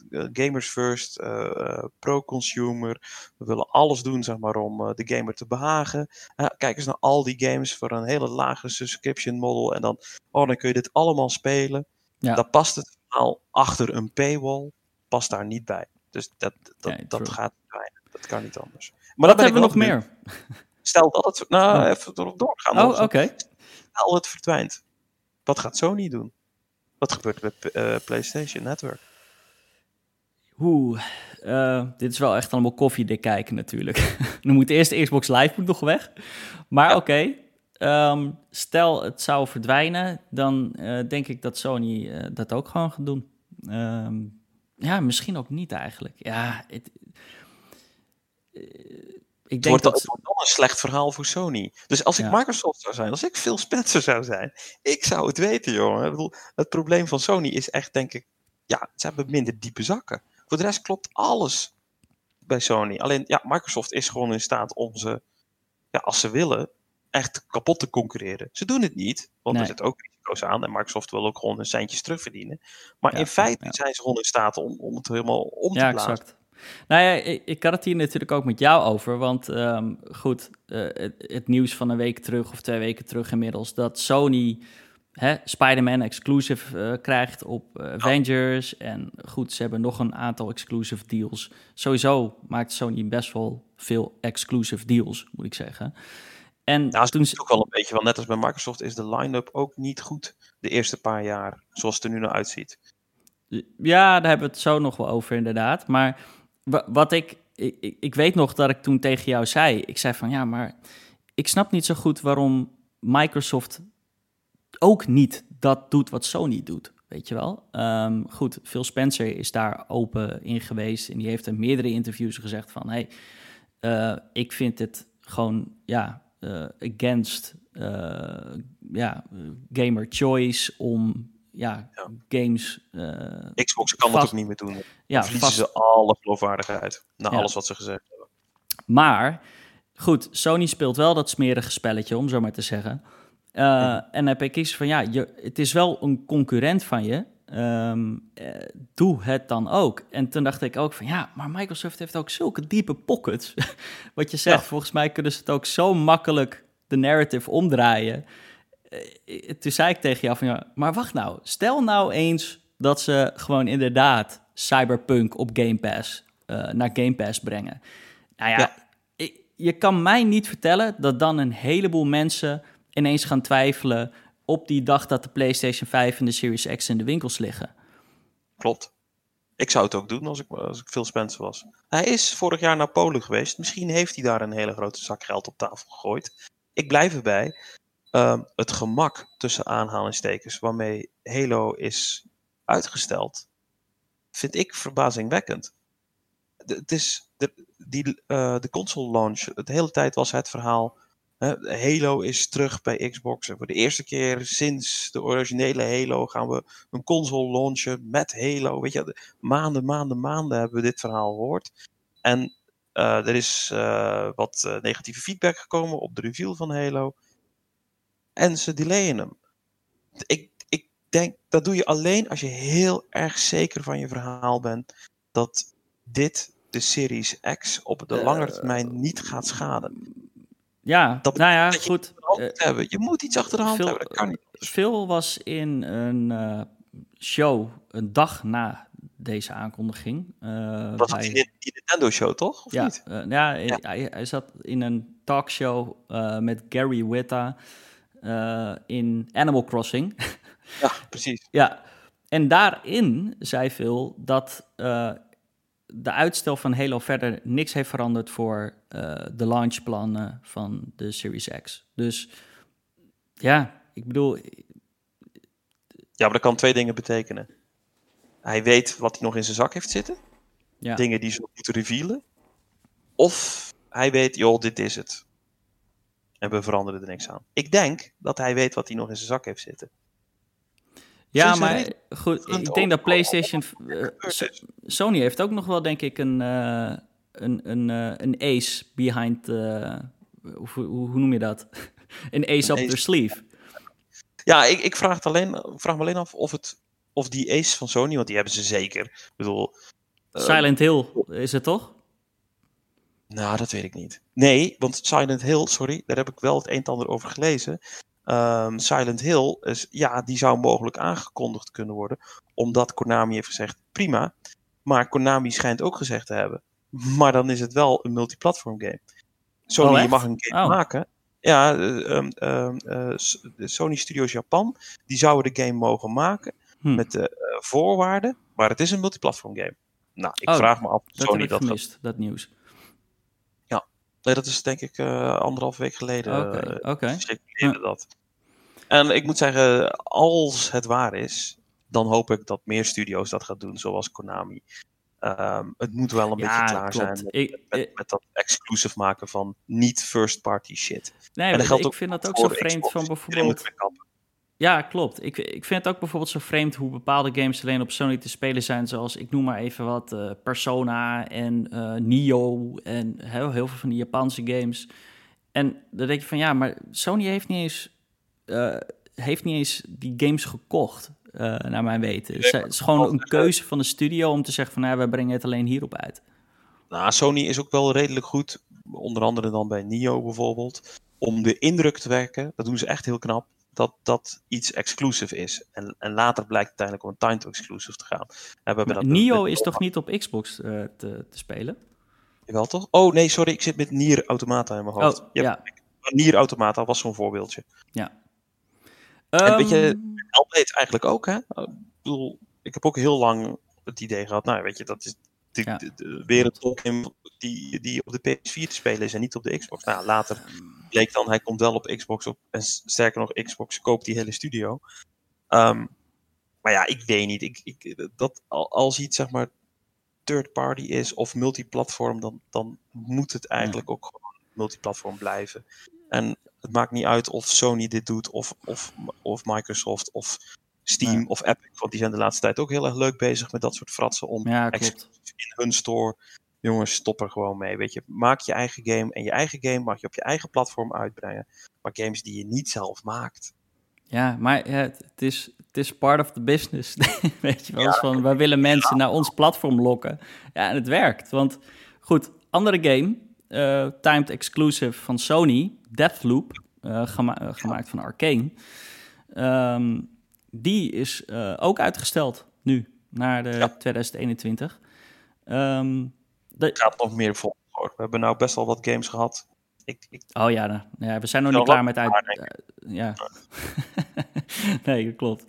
[SPEAKER 2] uh, gamers first, uh, pro-consumer. We willen alles doen, zeg maar, om de gamer te behagen. kijk eens naar al die games voor een hele lage subscription model. En dan, oh, dan kun je dit allemaal spelen. Ja. Dan past het verhaal achter een paywall, past daar niet bij. Dus dat, dat, dat gaat Dat kan niet anders.
[SPEAKER 1] Maar Wat hebben we nog meer?
[SPEAKER 2] Stel dat het... Nou, oh. even erop doorgaan.
[SPEAKER 1] Oh, oké. Okay.
[SPEAKER 2] Stel het verdwijnt. Wat gaat Sony doen? Wat gebeurt met uh, PlayStation Network?
[SPEAKER 1] Oeh, uh, dit is wel echt allemaal koffiedik kijken natuurlijk. Dan moet eerst de Xbox Live moet nog weg. Maar oké, okay, um, ehm, stel het zou verdwijnen, dan uh, denk ik dat Sony dat ook gewoon gaat doen. Um, ja, misschien ook niet eigenlijk. Ja, het,
[SPEAKER 2] ik denk dat... het wordt dan een slecht verhaal voor Sony. Dus als ik Microsoft zou zijn, als ik Phil Spencer zou zijn, ik zou het weten, jongen. Ik bedoel, het probleem van Sony is echt, denk ik, ja, ze hebben minder diepe zakken. Voor de rest klopt alles bij Sony. Alleen, ja, Microsoft is gewoon in staat om ze, ja, als ze willen, echt kapot te concurreren. Ze doen het niet, want er zitten ook risico's aan en Microsoft wil ook gewoon een centjes terugverdienen. Maar in feite zijn ze gewoon in staat om, om het helemaal om te ja, blazen. Exact.
[SPEAKER 1] Nou ja, ik, ik, had het hier natuurlijk ook met jou over. Want um, goed, uh, het, het, nieuws van een week terug of twee weken terug inmiddels... dat Sony Spider-Man exclusive uh, krijgt op uh, Avengers. En goed, ze hebben nog een aantal exclusive deals. Sowieso maakt Sony best wel veel exclusive deals, moet ik zeggen.
[SPEAKER 2] En nou, toen ze ook wel een beetje, want net als bij Microsoft is de line-up ook niet goed de eerste paar jaar, zoals het er nu naar uitziet.
[SPEAKER 1] Ja, daar hebben we het zo nog wel over inderdaad. Maar wat ik, ik, ik weet nog dat ik toen tegen jou zei, ik zei van ja, maar ik snap niet zo goed waarom Microsoft ook niet dat doet wat Sony doet. Weet je wel? Um, goed, Phil Spencer is daar open in geweest. En die heeft in meerdere interviews gezegd van... hey, uh, ik vind het gewoon, ja, uh, against uh, ja, gamer choice om ja, games.
[SPEAKER 2] Uh, Xbox kan vast, dat ook niet meer doen. Ja, verliezen ze alle geloofwaardigheid na alles wat ze gezegd hebben.
[SPEAKER 1] Maar goed, Sony speelt wel dat smerige spelletje, om zo maar te zeggen. Uh, ja. En heb ik iets van ja, je, het is wel een concurrent van je. Um, uh, doe het dan ook. En toen dacht ik ook van ja, maar Microsoft heeft ook zulke diepe pockets. Wat je zegt, ja. volgens mij kunnen ze het ook zo makkelijk de narrative omdraaien. Eh, toen zei ik tegen jou van ja, maar wacht nou, stel nou eens dat ze gewoon inderdaad Cyberpunk op Game Pass uh, naar Game Pass brengen. Nou ja, ja. Ik, je kan mij niet vertellen dat dan een heleboel mensen ineens gaan twijfelen op die dag dat de PlayStation 5 en de Series X in de winkels liggen.
[SPEAKER 2] Klopt. Ik zou het ook doen als ik, als ik Phil Spencer was. Hij is vorig jaar naar Polen geweest. Misschien heeft hij daar een hele grote zak geld op tafel gegooid. Ik blijf erbij. Um, het gemak tussen aanhalingstekens waarmee Halo is uitgesteld, vind ik verbazingwekkend. Het is de, die, uh, de console launch, de hele tijd was het verhaal. Halo is terug bij Xbox. En voor de eerste keer sinds de originele Halo gaan we een console launchen met Halo. Weet je, maanden, maanden, maanden hebben we dit verhaal gehoord. En uh, er is uh, wat negatieve feedback gekomen op de review van Halo en ze delayen hem. Ik, ik denk dat doe je alleen als je heel erg zeker van je verhaal bent dat dit de Series X op de langere termijn niet gaat schaden.
[SPEAKER 1] Ja, dat, nou ja,
[SPEAKER 2] dat
[SPEAKER 1] goed.
[SPEAKER 2] Je, uh, hebben. je moet iets achter de hand hebben, dat kan niet.
[SPEAKER 1] Phil was in een uh, show een dag na deze aankondiging. Uh,
[SPEAKER 2] was bij... in die Nintendo Show, toch? Of
[SPEAKER 1] ja,
[SPEAKER 2] niet?
[SPEAKER 1] Uh, ja, ja. Hij, hij, zat in een talkshow met Gary Witta in Animal Crossing.
[SPEAKER 2] ja, precies.
[SPEAKER 1] ja, en daarin zei Phil dat de uitstel van Halo verder niks heeft veranderd voor de launchplannen van de Series X. Dus ja, ik bedoel...
[SPEAKER 2] Ja, maar dat kan twee dingen betekenen. Hij weet wat hij nog in zijn zak heeft zitten.
[SPEAKER 1] Ja.
[SPEAKER 2] Dingen die ze moeten revealen. Of hij weet, joh, dit is het. En we veranderen er niks aan. Ik denk dat hij weet wat hij nog in zijn zak heeft zitten.
[SPEAKER 1] Ja, maar goed, ik denk dat PlayStation. Uh, Sony heeft ook nog wel, denk ik, een, uh, een, een, uh, een ace behind. hoe, hoe, noem je dat? een ace een up ace. the sleeve.
[SPEAKER 2] Ja, ik, ik vraag, het alleen, vraag me alleen af of, het, of die ace van Sony, want die hebben ze zeker. Ik bedoel.
[SPEAKER 1] Silent Hill is het toch?
[SPEAKER 2] Nou, dat weet ik niet. Nee, want Silent Hill, sorry, daar heb ik wel het een en ander over gelezen. Um, Silent Hill, is, ja, die zou mogelijk aangekondigd kunnen worden, omdat Konami heeft gezegd, prima. Maar Konami schijnt ook gezegd te hebben, maar dan is het wel een multiplatform game. Sony,
[SPEAKER 1] oh,
[SPEAKER 2] je mag een game
[SPEAKER 1] oh.
[SPEAKER 2] maken. Ja, um, um, uh, Sony Studios Japan, die zouden de game mogen maken
[SPEAKER 1] hm.
[SPEAKER 2] met de uh, voorwaarden, maar het is een multiplatform game. Nou, ik
[SPEAKER 1] oh,
[SPEAKER 2] vraag me af
[SPEAKER 1] dat
[SPEAKER 2] Sony
[SPEAKER 1] heb ik
[SPEAKER 2] dat
[SPEAKER 1] gemist, dat nieuws.
[SPEAKER 2] Nee, dat is denk ik uh, anderhalf week geleden.
[SPEAKER 1] Oké,
[SPEAKER 2] uh,
[SPEAKER 1] oké.
[SPEAKER 2] circuleerde dat. En ik moet zeggen, als het waar is, dan hoop ik dat meer studio's dat gaan doen, zoals Konami. Um, het moet wel een
[SPEAKER 1] Ja,
[SPEAKER 2] beetje klaar
[SPEAKER 1] klopt.
[SPEAKER 2] zijn met,
[SPEAKER 1] Ik-
[SPEAKER 2] met,
[SPEAKER 1] ik-
[SPEAKER 2] met dat exclusive maken van niet first party shit.
[SPEAKER 1] Nee,
[SPEAKER 2] en dat
[SPEAKER 1] maar
[SPEAKER 2] geldt
[SPEAKER 1] ik
[SPEAKER 2] ook
[SPEAKER 1] vind dat ook zo vreemd
[SPEAKER 2] Xbox.
[SPEAKER 1] van bijvoorbeeld... Ja, klopt. Ik, ik vind het ook bijvoorbeeld zo vreemd hoe bepaalde games alleen op Sony te spelen zijn. Zoals, ik noem maar even wat, eh, Persona en eh Nio en heel, heel veel van die Japanse games. En dan denk je van, ja, maar Sony heeft niet eens, eh, heeft niet eens die games gekocht, naar mijn weten. Het is- het is gewoon een keuze van de studio om te zeggen van, nou, wij brengen het alleen hierop uit.
[SPEAKER 2] Nou, Sony is ook wel redelijk goed, onder andere dan bij Nio bijvoorbeeld, om de indruk te wekken, dat doen ze echt heel knap, dat dat iets exclusive is. En, en later blijkt uiteindelijk om een timed exclusive te gaan. En we hebben dat
[SPEAKER 1] Nio is toch niet op Xbox eh, te, te spelen?
[SPEAKER 2] Jawel toch? Oh nee, sorry, ik zit met Nier Automata in mijn hoofd.
[SPEAKER 1] Oh, ja.
[SPEAKER 2] Nier Automata was zo'n voorbeeldje.
[SPEAKER 1] Ja.
[SPEAKER 2] En weet je,
[SPEAKER 1] Ehm,
[SPEAKER 2] Hellblade eigenlijk ook, hè? Ik bedoel, ik heb ook heel lang het idee gehad, nou weet je, dat is de,
[SPEAKER 1] Ja.
[SPEAKER 2] de- die, die op de PS4 te spelen is en niet op de Xbox. Nou, later bleek dan, hij komt wel op Xbox op, en sterker nog, Xbox koopt die hele studio. Ehm, maar ja, ik weet niet, ik, ik, dat, al- als iets zeg maar third party is of multiplatform, dan, dan moet het eigenlijk ook gewoon multiplatform blijven. En het maakt niet uit of Sony dit doet, of, of, of Microsoft, of Steam,
[SPEAKER 1] Ja.
[SPEAKER 2] of Epic. Want die zijn de laatste tijd ook heel erg leuk bezig met dat soort fratsen om
[SPEAKER 1] ja, klopt.
[SPEAKER 2] in hun store. Jongens, stop er gewoon mee. Weet je, maak je eigen game. En je eigen game mag je op je eigen platform uitbrengen. Maar games die je niet zelf maakt.
[SPEAKER 1] Ja, maar ja, het, het is, het is part of the business. Weet je wel, eens van, wij willen mensen naar ons platform lokken. Ja, en het werkt. Want goed, andere game, eh, timed exclusive van Sony, Deathloop, eh, gema- eh, gemaakt van Arcane. Ehm, die is eh, ook uitgesteld nu, naar de
[SPEAKER 2] Ja.
[SPEAKER 1] 2021. Ehm, de,
[SPEAKER 2] Het gaat nog meer vol. hoor. We hebben nou best wel wat games gehad. Ik, ik,
[SPEAKER 1] Oh ja, nou, ja, we zijn nog niet klaar met uit. eh, ja. nee, dat klopt.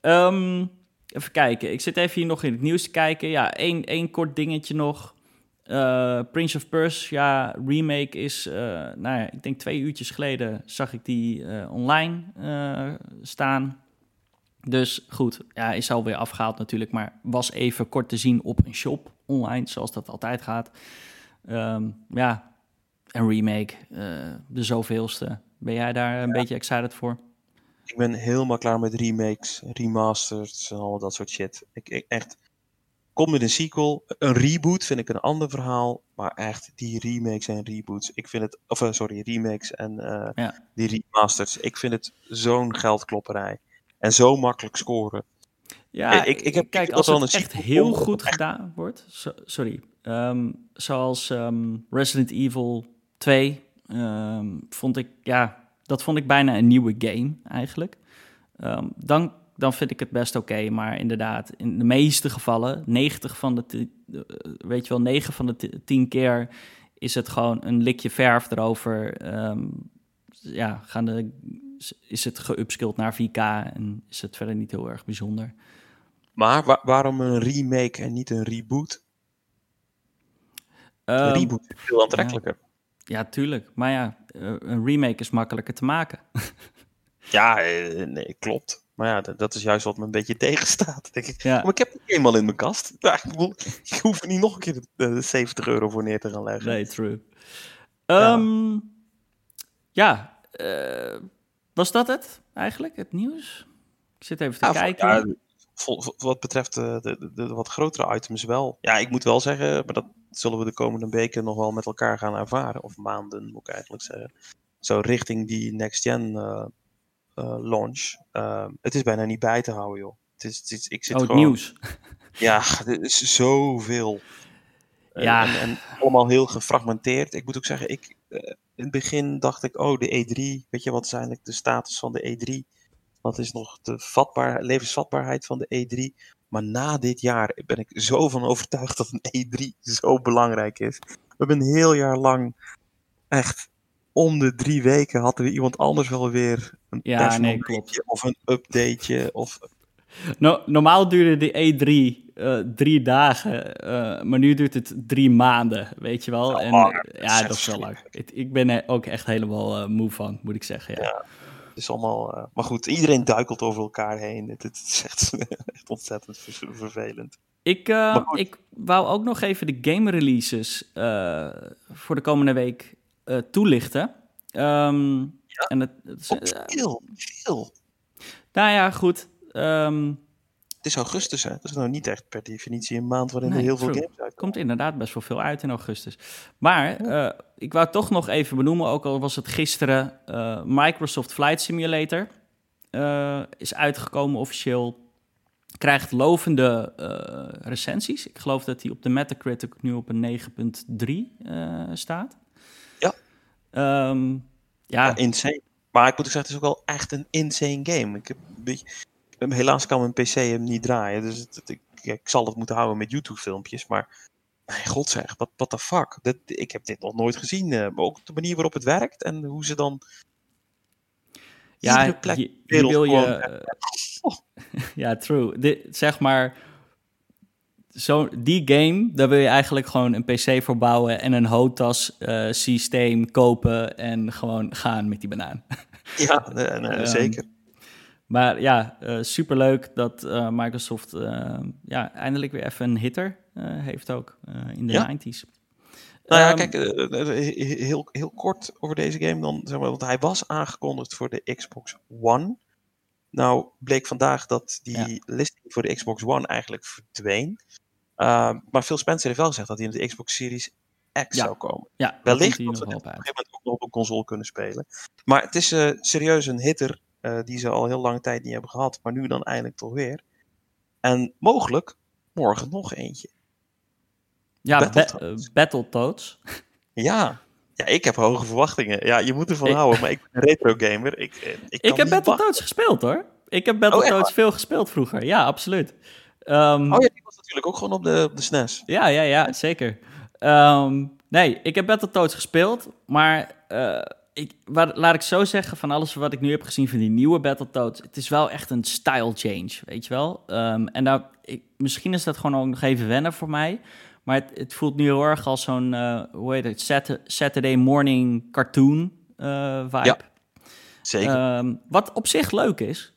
[SPEAKER 1] Ehm, even kijken. Ik zit even hier nog in het nieuws te kijken. Ja, één, één kort dingetje nog. Eh, Prince of Persia remake is, nou ja, ik denk twee uurtjes geleden zag ik die online staan. Dus goed, ja, is alweer afgehaald natuurlijk, maar was even kort te zien op een shop online, zoals dat altijd gaat. Ehm, ja, een remake, eh, de zoveelste. Ben jij daar een beetje excited voor?
[SPEAKER 2] ik ben helemaal klaar met remakes, remasters en al dat soort shit. Ik, ik echt. Kom met een sequel. Een reboot vind ik een ander verhaal. Maar echt, die remakes en reboots. Ik vind het. Of eh, sorry, remakes en eh,
[SPEAKER 1] Ja.
[SPEAKER 2] die remasters. Ik vind het zo'n geldklopperij. En zo makkelijk scoren.
[SPEAKER 1] Ja,
[SPEAKER 2] Ik- ik heb-
[SPEAKER 1] kijk, als
[SPEAKER 2] wel
[SPEAKER 1] het echt heel
[SPEAKER 2] komen,
[SPEAKER 1] goed
[SPEAKER 2] echt-
[SPEAKER 1] gedaan wordt, sorry, Ehm, zoals ehm, Resident Evil 2, ehm, vond ik, ja, dat vond ik bijna een nieuwe game eigenlijk. Dan dan vind ik het best oké. maar inderdaad, in de meeste gevallen, 90 van de, weet je wel, 9 van de 10 keer is het gewoon een likje verf erover. Ja, gaan de, is het geupskilled naar 4K en is het verder niet heel erg bijzonder.
[SPEAKER 2] Maar waarom een remake en niet een reboot? Um, een reboot is veel aantrekkelijker.
[SPEAKER 1] Ja, tuurlijk. Maar ja, eh, een remake is makkelijker te maken.
[SPEAKER 2] ja, eh, nee, klopt. Maar ja, dat, is juist wat me een beetje tegenstaat. Denk ik. Ja. Maar ik heb het eenmaal in mijn kast. ik hoef er niet nog een keer de 70 euro voor neer te gaan leggen.
[SPEAKER 1] Nee, true. Um, ja, uh, was dat het eigenlijk, het nieuws? Ik zit even te kijken. Ja,
[SPEAKER 2] wat betreft de, de, de, wat grotere items wel. Ja, ik moet wel zeggen, maar dat zullen we de komende weken nog wel met elkaar gaan ervaren. Of maanden, moet ik eigenlijk zeggen. Zo richting die next-gen uh, uh, launch. Uh, het is bijna niet bij te houden, joh. Het is, het is, ik zit
[SPEAKER 1] oh,
[SPEAKER 2] gewoon,
[SPEAKER 1] nieuws.
[SPEAKER 2] Ja, er is zoveel. Ja. En, en, allemaal heel gefragmenteerd. Ik moet ook zeggen, ik, in het begin dacht ik, oh, de E3. Weet je, wat is eigenlijk de status van de E3? Wat is nog de vatbaar, levensvatbaarheid van de E3? Maar na dit jaar ben ik zo van overtuigd dat een E3 zo belangrijk is. We hebben een heel jaar lang echt om de drie weken had er iemand anders wel weer een
[SPEAKER 1] ja, nee, klopt.
[SPEAKER 2] of een updateje. Of...
[SPEAKER 1] No, normaal duurde de E3 uh, eh, drie dagen, uh, maar nu duurt het drie maanden, weet je wel. en, oh, ja, dat is wel lang. Ik ben er ook echt helemaal uh, moe van, moet ik zeggen. Ja. ja
[SPEAKER 2] het is allemaal, maar goed, iedereen duikelt over elkaar heen. Het, het is echt, echt ontzettend vervelend.
[SPEAKER 1] Ik, ik wou ook nog even de game releases voor de komende week toelichten. Um,
[SPEAKER 2] ja? en het, het is, veel, veel.
[SPEAKER 1] Nou ja, goed. Um,
[SPEAKER 2] is augustus, hè? Dat is nou niet echt per definitie een maand waarin er heel veel games uitkomen.
[SPEAKER 1] komt inderdaad best wel veel uit in augustus. Maar uh, ik wou toch nog even benoemen, ook al was het gisteren, uh, Microsoft Flight Simulator uh, is uitgekomen officieel. Krijgt lovende recensies. Ik geloof dat hij op de Metacritic nu op een 9.3 staat.
[SPEAKER 2] Ja.
[SPEAKER 1] Um, ja. ja.
[SPEAKER 2] Insane. Maar ik moet ook zeggen, het is ook wel echt een insane game. Ik heb een beetje helaas kan mijn PC hem niet draaien. Dus het, ik, ik, zal het moeten houden met YouTube-filmpjes. Maar mijn god zeg, wat what the fuck? Dat, ik heb dit nog nooit gezien. Uh, ook de manier waarop het werkt en hoe ze dan.
[SPEAKER 1] Ja, plek je, je wil je. ja, true. Zeg maar. Zo, die game, daar wil je eigenlijk gewoon een PC voor bouwen en een HOTAS uh, systeem kopen en gewoon gaan met die banaan.
[SPEAKER 2] ja, nee, nee, um, zeker.
[SPEAKER 1] Maar ja, uh, superleuk dat uh, Microsoft uh, ja, eindelijk weer even een hitter heeft ook in de ja. 90s.
[SPEAKER 2] Nou ja, um, kijk, heel, heel kort over deze game dan. Zeg maar, want hij was aangekondigd voor de Xbox One. Nou bleek vandaag dat die ja. listing voor de Xbox One eigenlijk verdween. Uh, maar Phil Spencer heeft wel gezegd dat hij in de Xbox Series X
[SPEAKER 1] ja.
[SPEAKER 2] zou komen.
[SPEAKER 1] Ja,
[SPEAKER 2] Wellicht dat we op een gegeven moment ook nog op een console kunnen spelen. Maar het is serieus een hitter uh, die ze al heel lange tijd niet hebben gehad, maar nu dan eindelijk toch weer. En mogelijk morgen nog eentje.
[SPEAKER 1] Ja, Battletoads. Battletoads.
[SPEAKER 2] Ja. ja, ik heb hoge verwachtingen. Ja, je moet ervan ik... houden, maar ik ben een retro gamer. Ik, eh, ik,
[SPEAKER 1] ik heb Battletoads gespeeld hoor. Ik heb Battletoads oh, veel gespeeld vroeger. Ja, absoluut. Um,
[SPEAKER 2] oh ja, die was natuurlijk ook gewoon op de, op de SNES.
[SPEAKER 1] Ja, ja, ja, zeker. Um, nee, ik heb Battletoads gespeeld, maar uh, ik, waar, laat ik zo zeggen, van alles wat ik nu heb gezien van die nieuwe Battletoads, het is wel echt een style change, weet je wel. Um, en nou, ik, misschien is dat gewoon ook nog even wennen voor mij, maar het, het voelt nu heel erg als zo'n, uh, hoe heet het, Saturday morning cartoon uh, vibe. Ja,
[SPEAKER 2] zeker.
[SPEAKER 1] Um, wat op zich leuk is.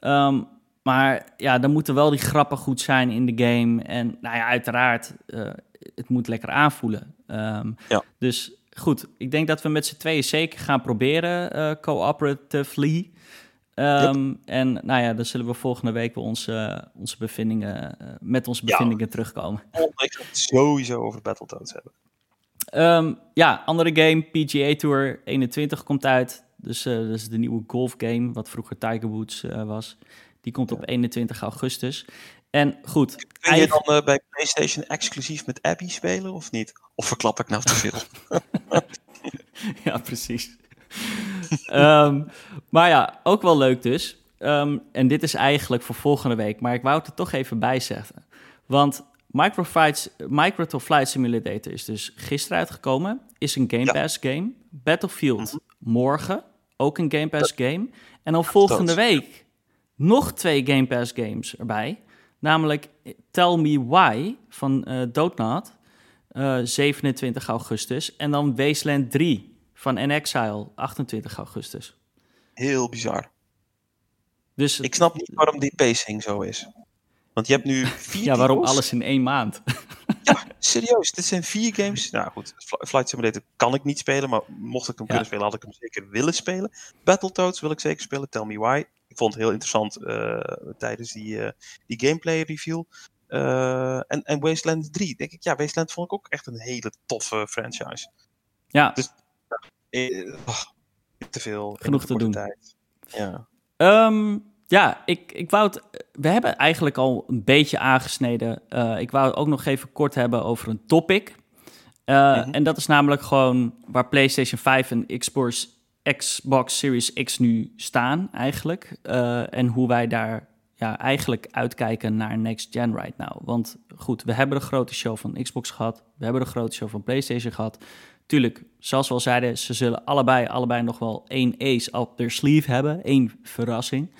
[SPEAKER 1] Um, maar ja, dan moeten wel die grappen goed zijn in de game. En nou ja, uiteraard, uh, het moet lekker aanvoelen. Um, ja. Dus goed, ik denk dat we met z'n tweeën zeker gaan proberen, uh, cooperatively. Um, En nou ja, dan zullen we volgende week weer onze, onze bevindingen, uh, met onze bevindingen terugkomen.
[SPEAKER 2] Ik ga het sowieso over Battletoads hebben.
[SPEAKER 1] Um, ja, andere game, PGA Tour 21 komt uit. Dus uh, dat is de nieuwe golf game, wat vroeger Tiger Woods was. Die komt op 21 augustus. En goed.
[SPEAKER 2] Kun je dan uh, bij PlayStation exclusief met Abby spelen of niet? Of verklap ik nou te veel?
[SPEAKER 1] ja, precies. um, maar ja, ook wel leuk dus. ehm, en dit is eigenlijk voor volgende week, maar ik wou het er toch even bij zeggen. Want Micro Flight Simulator is dus gisteren uitgekomen. Is een Game Pass game. Battlefield mhm. morgen. Ook een Game Pass game. En dan volgende week nog twee Game Pass games erbij. Namelijk Tell Me Why van uh, Doodnat. 27 augustus. En dan Wasteland 3 van In Exile. 28 augustus.
[SPEAKER 2] Heel bizar. Dus ik snap niet waarom die pacing zo is. Want je hebt nu vier
[SPEAKER 1] Ja, waarom alles in één maand?
[SPEAKER 2] ja, serieus. Dit zijn vier games. Nou goed, Flight Simulator kan ik niet spelen. Maar mocht ik hem kunnen spelen, had ik hem zeker willen spelen. Battletoads wil ik zeker spelen. Tell Me Why. Ik vond het heel interessant uh, tijdens die, uh, die gameplay review. Uh, en, en Wasteland 3. Denk ik, ja, Wasteland vond ik ook echt een hele toffe franchise.
[SPEAKER 1] Ja.
[SPEAKER 2] Dus oh, te veel.
[SPEAKER 1] Genoeg te doen.
[SPEAKER 2] Tijd. Ja.
[SPEAKER 1] Um, ja, ik, ik wou het. We hebben eigenlijk al een beetje aangesneden. Uh, ik wou het ook nog even kort hebben over een topic. Uh, En dat is namelijk gewoon waar PlayStation 5 en Xbox, Xbox Series X nu staan, eigenlijk. Uh, en hoe wij daar ja, eigenlijk uitkijken naar next gen right now. Want goed, we hebben de grote show van Xbox gehad. We hebben de grote show van PlayStation gehad. Tuurlijk, zoals we al zeiden, ze zullen allebei, allebei nog wel één ace op their sleeve hebben. één verrassing.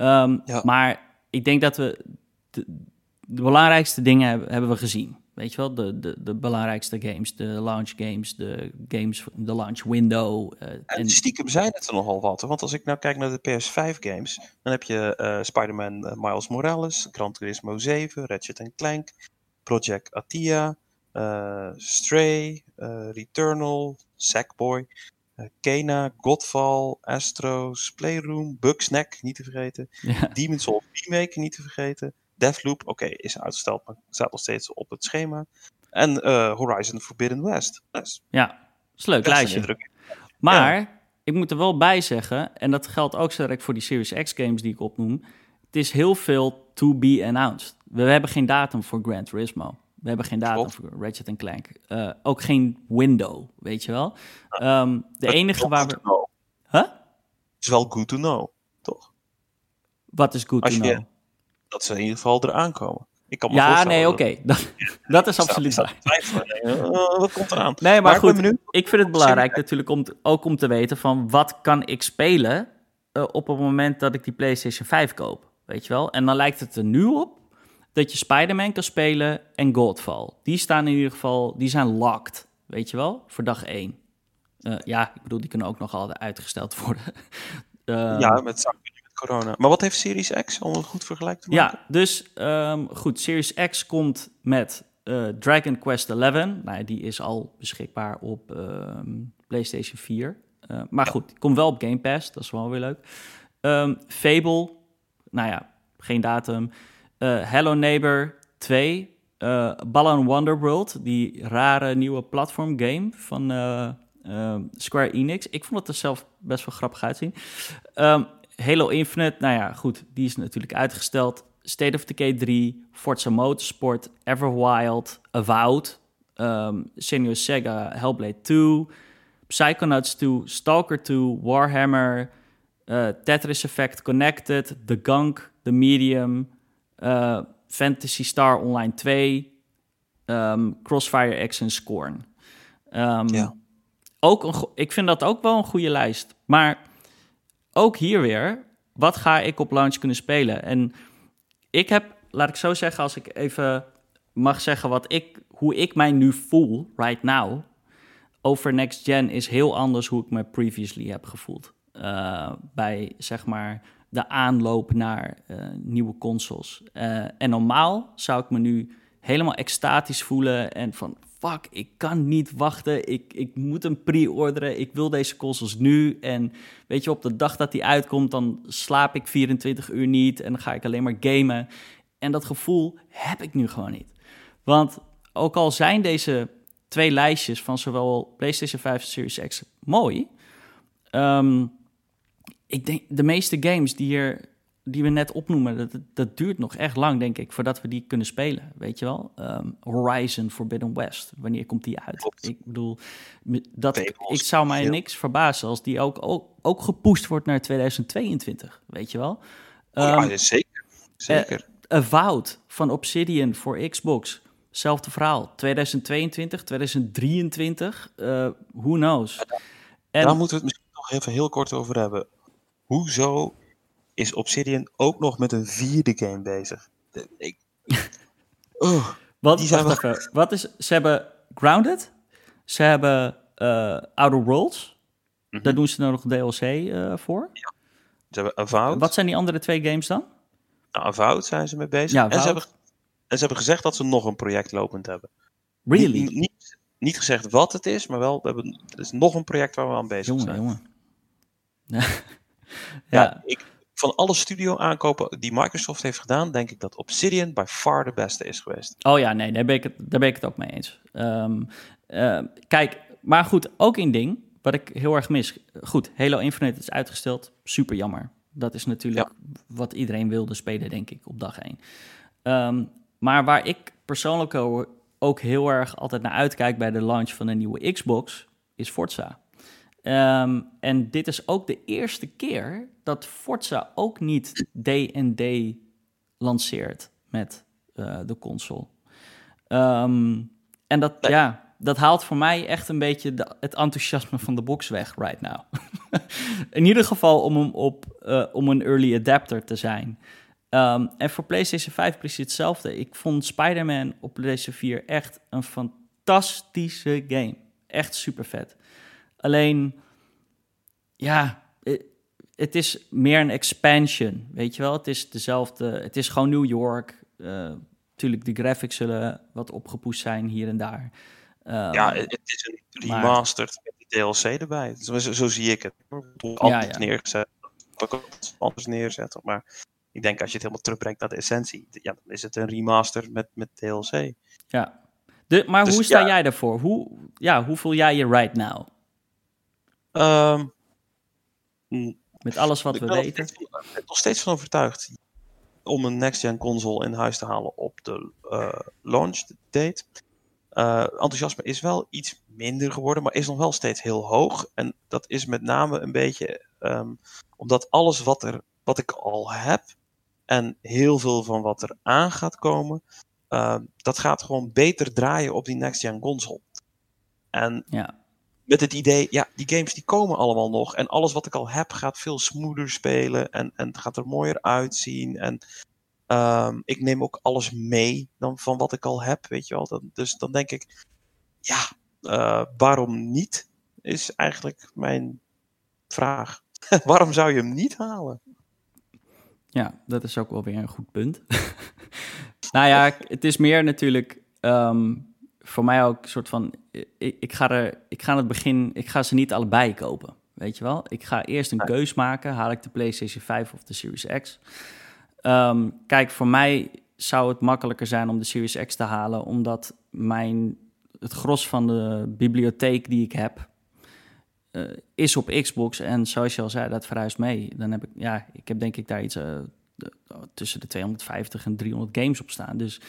[SPEAKER 1] Um, Maar ik denk dat we de, de belangrijkste dingen hebben, hebben, we gezien. Weet je wel, de, de, de belangrijkste games, de launch games, de games, de launch window.
[SPEAKER 2] Uh, en, stiekem zijn het er nogal wat. Want als ik nou kijk naar de PS5 games, dan heb je uh, Spider-Man uh, Miles Morales, Gran Turismo 7, Ratchet Clank, Project Atia, Stray, Returnal, Sackboy. Kena, Godfall, Astros, Playroom, Bugsnack, niet te vergeten. Ja. Demon's Souls Remake, niet te vergeten. Deathloop, oké, is uitgesteld, maar staat nog steeds op het schema. En uh, Horizon Forbidden West.
[SPEAKER 1] Dus, ja, is leuk lijstje. Maar, ik moet er wel bij zeggen, en dat geldt ook direct voor die Series X games die ik opnoem. Het is heel veel to be announced. We hebben geen datum voor Gran Turismo. We hebben geen datum voor Ratchet Clank. Uh, ook geen window, weet je wel. Um, de enige waar we... Huh? Het
[SPEAKER 2] is wel good to know, toch?
[SPEAKER 1] Wat is good to know?
[SPEAKER 2] Dat ze in ieder geval eraan komen.
[SPEAKER 1] Ik kan me ja, nee, oké. Dat, dat, is absoluut waar.
[SPEAKER 2] Uh, wat komt eraan?
[SPEAKER 1] Nee, maar, maar goed, ik vind het belangrijk natuurlijk om ook om te weten van wat kan ik spelen uh, op het moment dat ik die PlayStation 5 koop. Weet je wel? En dan lijkt het er nu op dat je Spider-Man kan spelen en Godfall. Die staan in ieder geval, die zijn locked, weet je wel, voor dag 1. Uh, eh, ja, ik bedoel, die kunnen ook nog altijd uitgesteld worden.
[SPEAKER 2] uh, ja, met, met corona. Maar wat heeft Series X, om het goed vergelijk te
[SPEAKER 1] maken? Ja, dus um, goed, Series X komt met uh, Dragon Quest 11. Nou, die is al beschikbaar op um, PlayStation 4. Uh, maar goed, die komt wel op Game Pass, dat is wel weer leuk. Um, Fable, nou ja, geen datum. Uh, Hello Neighbor 2. Uh, Balan Wonderworld, die rare nieuwe platform game van Square Enix. Ik vond het er zelf best wel grappig uitzien. Um, Halo Infinite, nou ja, goed, die is natuurlijk uitgesteld. State of Decay 3, Forza Motorsport, Everwild, Avowed, um, Senior Sega, Hellblade 2, Psychonauts 2, Stalker 2, Warhammer, uh, Tetris Effect Connected, The Gunk, The Medium, uh, Fantasy Star Online 2, um, Crossfire X en Scorn. Um, ja. ook een, ik vind dat ook wel een goede lijst. Maar ook hier weer, wat ga ik op launch kunnen spelen? En ik heb, laat ik zo zeggen, als ik even mag zeggen wat ik, hoe ik mij nu voel, right now, over next gen is heel anders hoe ik me previously heb gevoeld. Uh, bij zeg maar de aanloop naar uh, nieuwe consoles. Uh, en normaal zou ik me nu helemaal extatisch voelen en van fuck, ik kan niet wachten. Ik, ik moet hem pre-orderen. Ik wil deze consoles nu. En weet je, op de dag dat die uitkomt, dan slaap ik 24 uur niet en dan ga ik alleen maar gamen. En dat gevoel heb ik nu gewoon niet. Want ook al zijn deze twee lijstjes van zowel PlayStation 5 en Series X mooi, um, ik denk de meeste games die hier die we net opnoemen, dat, dat duurt nog echt lang, denk ik, voordat we die kunnen spelen. Weet je wel? Ehm, Horizon Forbidden West, wanneer komt die uit?
[SPEAKER 2] Klopt.
[SPEAKER 1] Ik bedoel, dat, ik zou mij niks verbazen als die ook, ook, ook gepusht wordt naar 2022. Weet je wel? Ehm,
[SPEAKER 2] ja, zeker. Zeker.
[SPEAKER 1] Avowed van Obsidian voor Xbox. Zelfde verhaal. 2022, 2023. eh who knows? En
[SPEAKER 2] Daar moeten we het misschien nog even heel kort over hebben. Hoezo is Obsidian ook nog met een vierde game bezig? Ik... Oh,
[SPEAKER 1] wat,
[SPEAKER 2] die zijn
[SPEAKER 1] even. Wat is, ze hebben Grounded. Ze hebben eh Outer Worlds.
[SPEAKER 2] Mhm.
[SPEAKER 1] Daar doen ze nou nog DLC eh, voor.
[SPEAKER 2] ze hebben Avowed.
[SPEAKER 1] Wat zijn die andere twee games dan?
[SPEAKER 2] Nou, Avowed zijn ze mee bezig.
[SPEAKER 1] Ja,
[SPEAKER 2] en, ze hebben, en ze hebben gezegd dat ze nog een project lopend hebben.
[SPEAKER 1] Really?
[SPEAKER 2] Niet, niet, niet gezegd wat het is, maar wel, we hebben, er is nog een project waar we aan bezig
[SPEAKER 1] jongen,
[SPEAKER 2] zijn.
[SPEAKER 1] jongen.
[SPEAKER 2] Ja,
[SPEAKER 1] ja,
[SPEAKER 2] ik, van alle studio aankopen die Microsoft heeft gedaan, denk ik dat Obsidian by far de beste is geweest.
[SPEAKER 1] Oh ja, nee, daar ben ik het, daar ben ik het ook mee eens. Ehm, eh, kijk, maar goed, ook één ding wat ik heel erg mis. Goed, Halo Infinite is uitgesteld. Super jammer. Dat is natuurlijk wat iedereen wilde spelen, denk ik, op dag één. Ehm, maar waar ik persoonlijk ook heel erg altijd naar uitkijk bij de launch van een nieuwe Xbox, is Forza. Ehm, en dit is ook de eerste keer dat Forza ook niet D&D lanceert met eh, de console. Ehm, en dat,
[SPEAKER 2] Nee.
[SPEAKER 1] ja, dat haalt voor mij echt een beetje de- het enthousiasme van de box weg right now. In ieder geval om, hem op, eh, om een early adapter te zijn. Ehm, en voor PlayStation 5 precies hetzelfde. Ik vond Spider-Man op PlayStation 4 echt een fantastische game. Echt super vet. Alleen, ja, het is meer een expansion, weet je wel? Het is dezelfde, het is gewoon New York. Eh natuurlijk, de graphics zullen wat opgepoest zijn hier en daar. Ehm,
[SPEAKER 2] ja, het, is een
[SPEAKER 1] maar-
[SPEAKER 2] remastered met die DLC erbij. Zo, zo, zie ik het. Anders
[SPEAKER 1] ja.
[SPEAKER 2] neergezet. Ook anders neerzetten. Maar ik denk als je het helemaal terugbrengt naar de essentie, ja, dan is het een remaster met, met DLC.
[SPEAKER 1] ja. De, maar
[SPEAKER 2] Dus
[SPEAKER 1] hoe sta
[SPEAKER 2] ja.
[SPEAKER 1] jij daarvoor? Hoe, ja, hoe voel jij je right now?
[SPEAKER 2] Ehm, mm,
[SPEAKER 1] Met alles wat we weten?
[SPEAKER 2] nog steeds van- ik ben er nog steeds van overtuigd om een next-gen console in huis te halen op de eh, launch date. Eh, enthousiasme is wel iets minder geworden, maar is nog wel steeds heel hoog. En dat is met name een beetje ehm, omdat alles wat, er, wat ik al heb en heel veel van wat er aan gaat komen, ehm, dat gaat gewoon beter draaien op die next-gen console. En
[SPEAKER 1] Ja,
[SPEAKER 2] met het idee, ja, die games die komen allemaal nog. En alles wat ik al heb gaat veel smoother spelen. En, en het gaat er mooier uitzien. En ehm, ik neem ook alles mee dan van wat ik al heb, weet je wel. Dan, dus dan denk ik, ja, eh, waarom niet? Is eigenlijk mijn vraag. waarom zou je hem niet halen?
[SPEAKER 1] ja, dat is ook wel weer een goed punt. nou ja, het is meer natuurlijk ehm, voor mij ook een soort van... Ik, ik, ga er, ik ga aan het begin, ik ga ze niet allebei kopen, weet je wel? Ik ga eerst een keus maken, haal ik de PlayStation 5 of de Series X. Ehm, kijk, voor mij zou het makkelijker zijn om de Series X te halen, omdat mijn, het gros van de bibliotheek die ik heb, eh, is op Xbox. En zoals je al zei, dat verhuist mee. Dan heb ik, ja, ik heb denk ik daar iets eh, tussen de 250 en 300 games op staan. Dus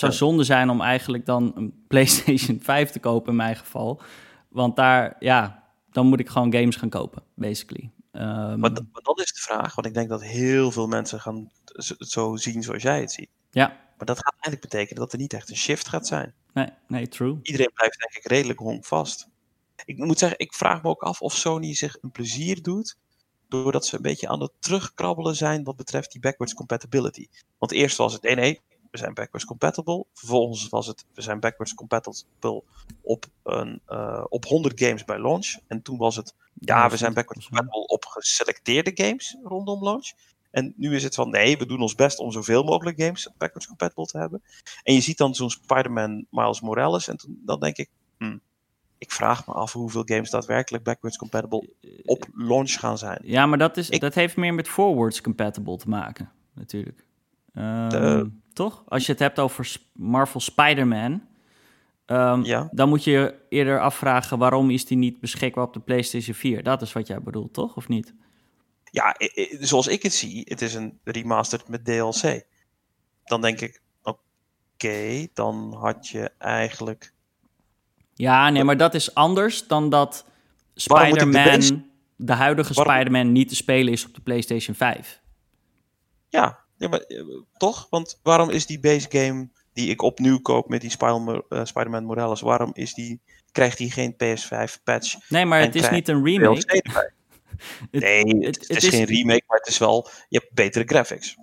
[SPEAKER 1] het zou zonde zijn om eigenlijk dan een PlayStation 5 te kopen in mijn geval. Want daar, ja, dan moet ik gewoon games gaan kopen, basically. Ehm,
[SPEAKER 2] Maar, maar dat is de vraag, want ik denk dat heel veel mensen gaan zo zien zoals jij het ziet.
[SPEAKER 1] ja,
[SPEAKER 2] Maar dat gaat eigenlijk betekenen dat er niet echt een shift gaat zijn.
[SPEAKER 1] nee, nee, true.
[SPEAKER 2] iedereen blijft denk ik redelijk honkvast. Ik moet zeggen, ik vraag me ook af of Sony zich een plezier doet. Doordat ze een beetje aan het terugkrabbelen zijn wat betreft die backwards compatibility. Want eerst was het nee, nee, we zijn backwards compatible. Vervolgens was het we zijn backwards compatible op, een, eh, op 100 games bij launch. En toen was het ja, we zijn backwards compatible op geselecteerde games rondom launch. En nu is het van nee, we doen ons best om zoveel mogelijk games backwards compatible te hebben. En je ziet dan zo'n Spider-Man Miles Morales. En toen, dan denk ik, hm, ik vraag me af hoeveel games daadwerkelijk backwards compatible op launch gaan zijn.
[SPEAKER 1] Ja, maar dat, is,
[SPEAKER 2] Ik-
[SPEAKER 1] dat heeft meer met forwards compatible te maken, natuurlijk.
[SPEAKER 2] De-
[SPEAKER 1] Toch? Als je het hebt over Marvel Spider-Man, ehm,
[SPEAKER 2] Ja.
[SPEAKER 1] dan moet je je eerder afvragen waarom is die niet beschikbaar op de PlayStation 4. Dat is wat jij bedoelt, toch? Of niet?
[SPEAKER 2] ja, zoals ik het zie, het is een remastered met DLC. Dan denk ik, oké, dan had je eigenlijk...
[SPEAKER 1] Ja, nee, maar dat is anders dan dat Spider-Man, de, huidige Spider-Man, niet te spelen is op de PlayStation 5.
[SPEAKER 2] Ja, ja maar, eh, toch? Want waarom is die base game die ik opnieuw koop met die uh, Spider-Man Morales, waarom is die, krijgt die geen PS5 patch?
[SPEAKER 1] Nee, maar het is niet een remake.
[SPEAKER 2] nee, het, het, is, geen remake, maar het is wel, je hebt betere graphics.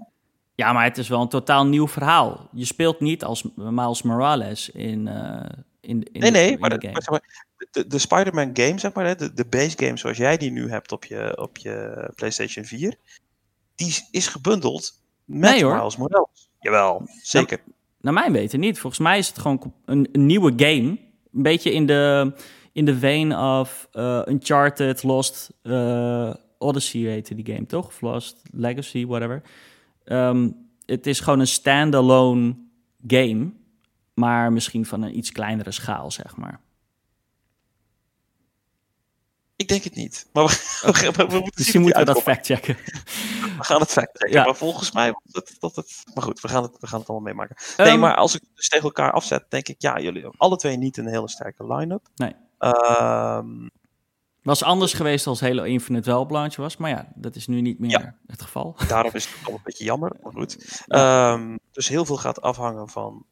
[SPEAKER 1] Ja, maar het is wel een totaal nieuw verhaal. Je speelt niet als Miles Morales in, uh, in, in
[SPEAKER 2] Nee, nee, maar, de, maar, de, de Spider-Man game, zeg maar, de, de base game zoals jij die nu hebt op je, op je PlayStation 4, die is gebundeld met nee, Miles Morales. Jawel, zeker.
[SPEAKER 1] Nou, naar mijn weten niet. Volgens mij is het gewoon een, een nieuwe game. Een beetje in de, in de vein of uh, Uncharted, Lost, uh, Odyssey heette die game, toch? Lost Legacy, whatever. Ehm, het is gewoon een standalone game, maar misschien van een iets kleinere schaal, zeg maar.
[SPEAKER 2] Ik denk het niet. Maar we,
[SPEAKER 1] we, we, moeten dus je moet dat factchecken.
[SPEAKER 2] We gaan het factchecken. Ja. Maar volgens mij dat, dat het. Maar goed, we gaan het, we gaan het allemaal meemaken. nee, ehm, maar als ik dus tegen elkaar afzet, denk ik, ja, jullie alle twee niet een hele sterke line-up.
[SPEAKER 1] Nee.
[SPEAKER 2] Um,
[SPEAKER 1] was anders geweest als Halo Infinite wel plantje was, maar ja, dat is nu niet meer het geval.
[SPEAKER 2] Daarom is het al een beetje jammer, maar goed. Um, dus heel veel gaat afhangen van.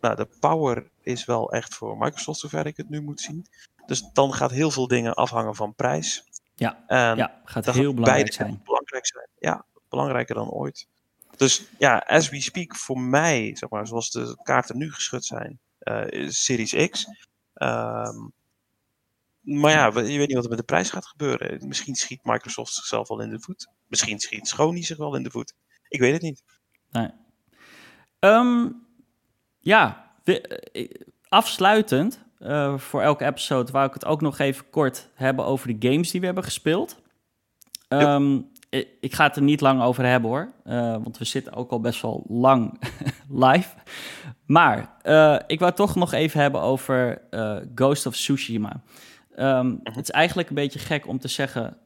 [SPEAKER 2] Nou, de power is wel echt voor Microsoft, zover ik het nu moet zien. Dus dan gaat heel veel dingen afhangen van prijs.
[SPEAKER 1] Ja, en ja gaat heel belangrijk zijn.
[SPEAKER 2] belangrijk zijn. Ja, belangrijker dan ooit. Dus ja, as we speak, voor mij, zeg maar, zoals de kaarten nu geschud zijn, uh, Series X. Um, maar ja, je weet niet wat er met de prijs gaat gebeuren. Misschien schiet Microsoft zichzelf wel in de voet. Misschien schiet Sony zich wel in de voet. Ik weet het niet.
[SPEAKER 1] Nee. Um, ja, eh, afsluitend uh, voor elke episode wou ik het ook nog even kort hebben over de games die we hebben gespeeld. Um, ik, ik, ga het er niet lang over hebben hoor, uh, want we zitten ook al best wel lang live. Maar uh, ik wou toch nog even hebben over Ghost of Tsushima. Um, het is eigenlijk een beetje gek om te zeggen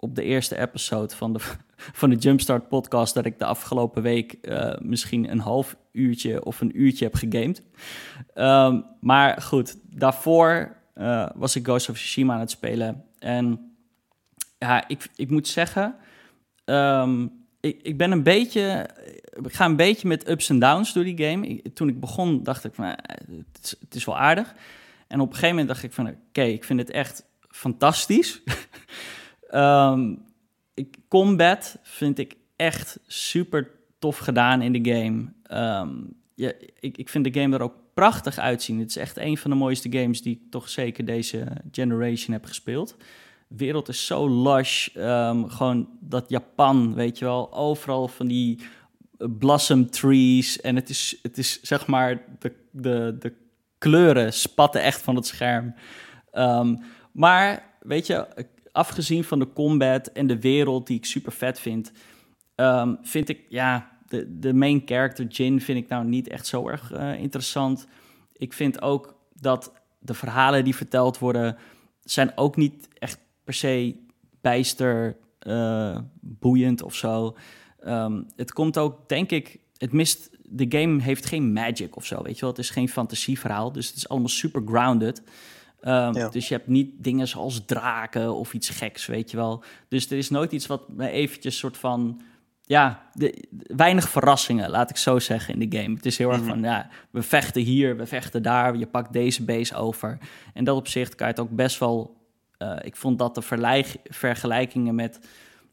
[SPEAKER 1] op de eerste episode van de, van de Jumpstart podcast dat ik de afgelopen week uh, misschien een half uurtje of een uurtje heb gegamed. Um, maar goed, daarvoor uh, was ik Ghost of Tsushima aan het spelen. En ja, ik, ik moet zeggen, um, ik, ik ben een beetje, ik ga een beetje met ups en downs door die game. Toen ik begon dacht ik van, het, is, het is wel aardig. En op een gegeven moment dacht ik van, oké, ik vind het echt fantastisch. Ik, combat vind ik echt super tof gedaan in de game. Ja, ik, ik vind de game er ook prachtig uitzien. Het is echt een van de mooiste games die ik toch zeker deze generation heb gespeeld. De wereld is zo lush. Um, gewoon dat Japan, weet je wel. Overal van die blossom trees. En het is, het is zeg maar, de, de, de kleuren spatten echt van het scherm. Maar weet je, afgezien van de combat en de wereld die ik super vet vind, um, vind ik, ja, de, de main character Jin vind ik nou niet echt zo erg uh, interessant. Ik vind ook dat de verhalen die verteld worden, zijn ook niet echt per se bijster uh, boeiend of zo. Um, het komt ook, denk ik, het mist, de game heeft geen magic of zo, weet je wel. Het is geen fantasieverhaal, dus het is allemaal super grounded. Um, Dus je hebt niet dingen zoals draken of iets geks, weet je wel. Dus er is nooit iets wat me eventjes soort van... Ja, de, weinig verrassingen, laat ik zo zeggen, in de game. Het is heel erg mhm. van, ja, we vechten hier, we vechten daar, je pakt deze base over. En dat opzicht kan je het ook best wel... Uh, ik vond dat de vergelijkingen met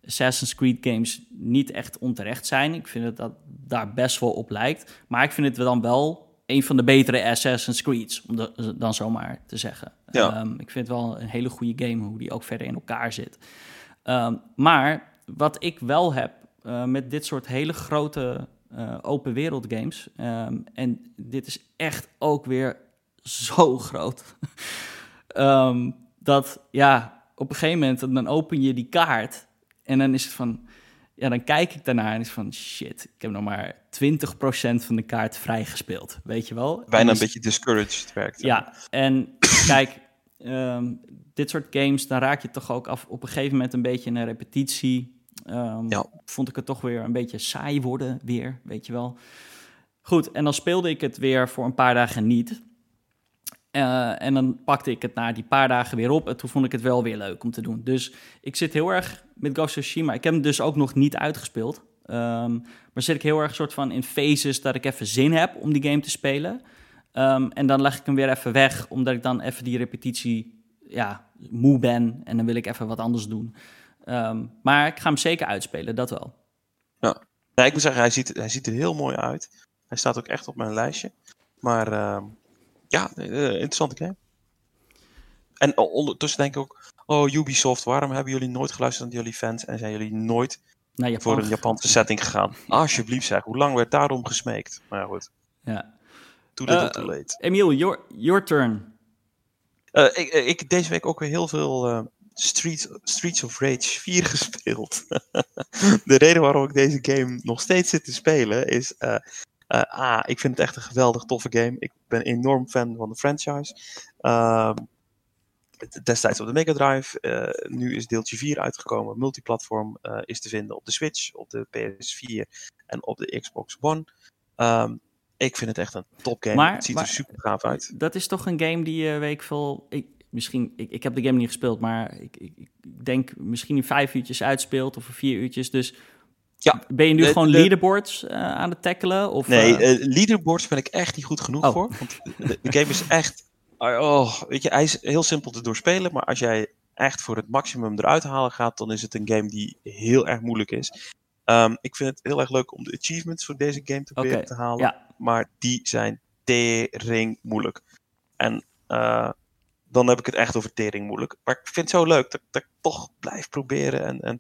[SPEAKER 1] Assassin's Creed games niet echt onterecht zijn. Ik vind dat dat daar best wel op lijkt. Maar ik vind het dan wel een van de betere Assassin's Creed's, om de, dan zomaar te zeggen. Ja. Um, ik vind het wel een hele goede game, hoe die ook verder in elkaar zit. Um, maar wat ik wel heb uh, met dit soort hele grote uh, open wereld games, um, en dit is echt ook weer zo groot, dat ja, op een gegeven moment dan open je die kaart en dan is het van ja, dan kijk ik daarnaar en is van shit, ik heb nog maar 20% van de kaart vrijgespeeld, weet je wel.
[SPEAKER 2] Bijna een beetje discouraged werkt.
[SPEAKER 1] Ja, en kijk, ehm, dit soort games, dan raak je toch ook af op een gegeven moment een beetje een repetitie. Ehm,
[SPEAKER 2] Ja.
[SPEAKER 1] Vond ik het toch weer een beetje saai worden, weer, weet je wel. Goed, en dan speelde ik het weer voor een paar dagen niet. Eh, en dan pakte ik het na die paar dagen weer op. En toen vond ik het wel weer leuk om te doen. Dus ik zit heel erg met Ghost Tsushima. Ik heb hem dus ook nog niet uitgespeeld. Ehm, maar zit ik heel erg soort van in phases dat ik even zin heb om die game te spelen. Ehm, en dan leg ik hem weer even weg, omdat ik dan even die repetitie ja, moe ben. En dan wil ik even wat anders doen. Ehm, maar ik ga hem zeker uitspelen, dat wel.
[SPEAKER 2] Nee, ik moet zeggen, hij ziet, hij ziet er heel mooi uit. Hij staat ook echt op mijn lijstje. Maar ja, eh, interessante game. En ondertussen denk ik ook, oh Ubisoft, waarom hebben jullie nooit geluisterd naar jullie fans en zijn jullie nooit
[SPEAKER 1] Nou,
[SPEAKER 2] voor een Japanse setting gegaan? Alsjeblieft zeg, hoe lang werd daarom gesmeekt? Maar ja, goed,
[SPEAKER 1] Ja.
[SPEAKER 2] too little
[SPEAKER 1] Eh,
[SPEAKER 2] too late.
[SPEAKER 1] Emiel, your, your turn.
[SPEAKER 2] Eh, ik, ik deze week ook weer heel veel Streets, Streets of Rage 4 gespeeld. de reden waarom ik deze game nog steeds zit te spelen is... eh, eh, A, ik vind het echt een geweldig toffe game. Ik ben enorm fan van de franchise. Ehm, destijds op de Mega Drive. eh, nu is deeltje 4 uitgekomen. Multiplatform eh, is te vinden op de Switch, op de PS4 en op de Xbox One. Ehm, ik vind het echt een topgame.
[SPEAKER 1] Maar-
[SPEAKER 2] het ziet
[SPEAKER 1] maar-
[SPEAKER 2] er super gaaf uit.
[SPEAKER 1] Dat is toch een game die je week veel. Ik, misschien, ik, ik heb de game niet gespeeld, maar ik, ik, ik denk misschien in vijf uurtjes uitspeelt of in vier uurtjes. Dus
[SPEAKER 2] Ja,
[SPEAKER 1] ben je nu
[SPEAKER 2] de-
[SPEAKER 1] gewoon
[SPEAKER 2] de-
[SPEAKER 1] leaderboards eh, aan het tackelen? Of,
[SPEAKER 2] Nee,
[SPEAKER 1] eh,
[SPEAKER 2] eh, leaderboards ben ik echt niet goed genoeg
[SPEAKER 1] Oh.
[SPEAKER 2] voor. Want de, de game is echt. Oh, weet je, hij is heel simpel te doorspelen. Maar als jij echt voor het maximum eruit halen gaat, dan is het een game die heel erg moeilijk is. Ehm, ik vind het heel erg leuk om de achievements voor deze game te proberen te halen.
[SPEAKER 1] ja.
[SPEAKER 2] Maar die zijn tering moeilijk. En dan heb ik het echt over tering moeilijk. Maar ik vind het zo leuk dat, dat ik toch blijf proberen. En, en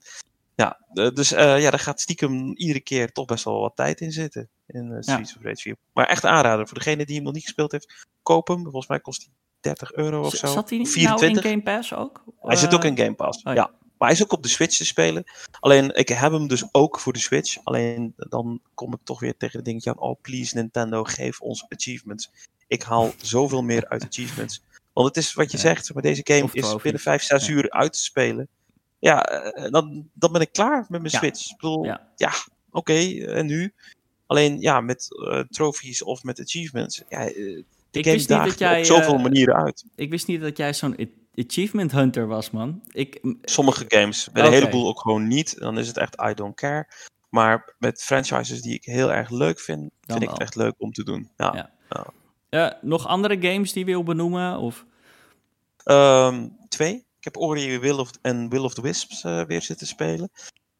[SPEAKER 2] ja, dus eh, ja, daar gaat stiekem iedere keer toch best wel wat tijd in zitten. In eh, Streets of Rage 4. Maar echt aanrader. Voor degene die hem nog niet gespeeld heeft, koop hem. Volgens mij kost hij 30 euro of
[SPEAKER 1] z-
[SPEAKER 2] zo.
[SPEAKER 1] Zat hij niet nou in
[SPEAKER 2] 24.
[SPEAKER 1] Game Pass ook?
[SPEAKER 2] Hij zit ook
[SPEAKER 1] Eh,
[SPEAKER 2] in Game Pass.
[SPEAKER 1] oh ja.
[SPEAKER 2] ja. Maar hij is ook op de Switch te spelen. Alleen, ik heb hem dus ook voor de Switch. Alleen, dan kom ik toch weer tegen het dingetje aan. Oh, please Nintendo, geef ons achievements. Ik haal zoveel meer uit achievements. Want het is wat je
[SPEAKER 1] Ja.
[SPEAKER 2] zegt, maar deze game is binnen 5, 6
[SPEAKER 1] Ja.
[SPEAKER 2] uur uit te spelen. Ja, eh, dan, dan ben ik klaar met mijn
[SPEAKER 1] Ja.
[SPEAKER 2] Switch. Ik bedoel,
[SPEAKER 1] Ja.
[SPEAKER 2] ja, oké, en nu? Alleen, ja, met eh trophies of met achievements. Ja, eh, de
[SPEAKER 1] Ik wist niet dat jij,
[SPEAKER 2] op zoveel
[SPEAKER 1] eh,
[SPEAKER 2] manieren uit.
[SPEAKER 1] Ik wist niet dat jij zo'n achievement hunter was, man. Ik,
[SPEAKER 2] Sommige games, bij een heleboel ook gewoon niet. Dan is het echt I don't care. Maar met franchises die ik heel erg leuk vind,
[SPEAKER 1] Dan
[SPEAKER 2] vind ik het echt leuk om te doen. Ja.
[SPEAKER 1] Ja. eh, nog andere games die je wil benoemen? Of?
[SPEAKER 2] Ehm, twee. Ik heb Ori Will of, en Will of the Wisps eh, weer zitten spelen.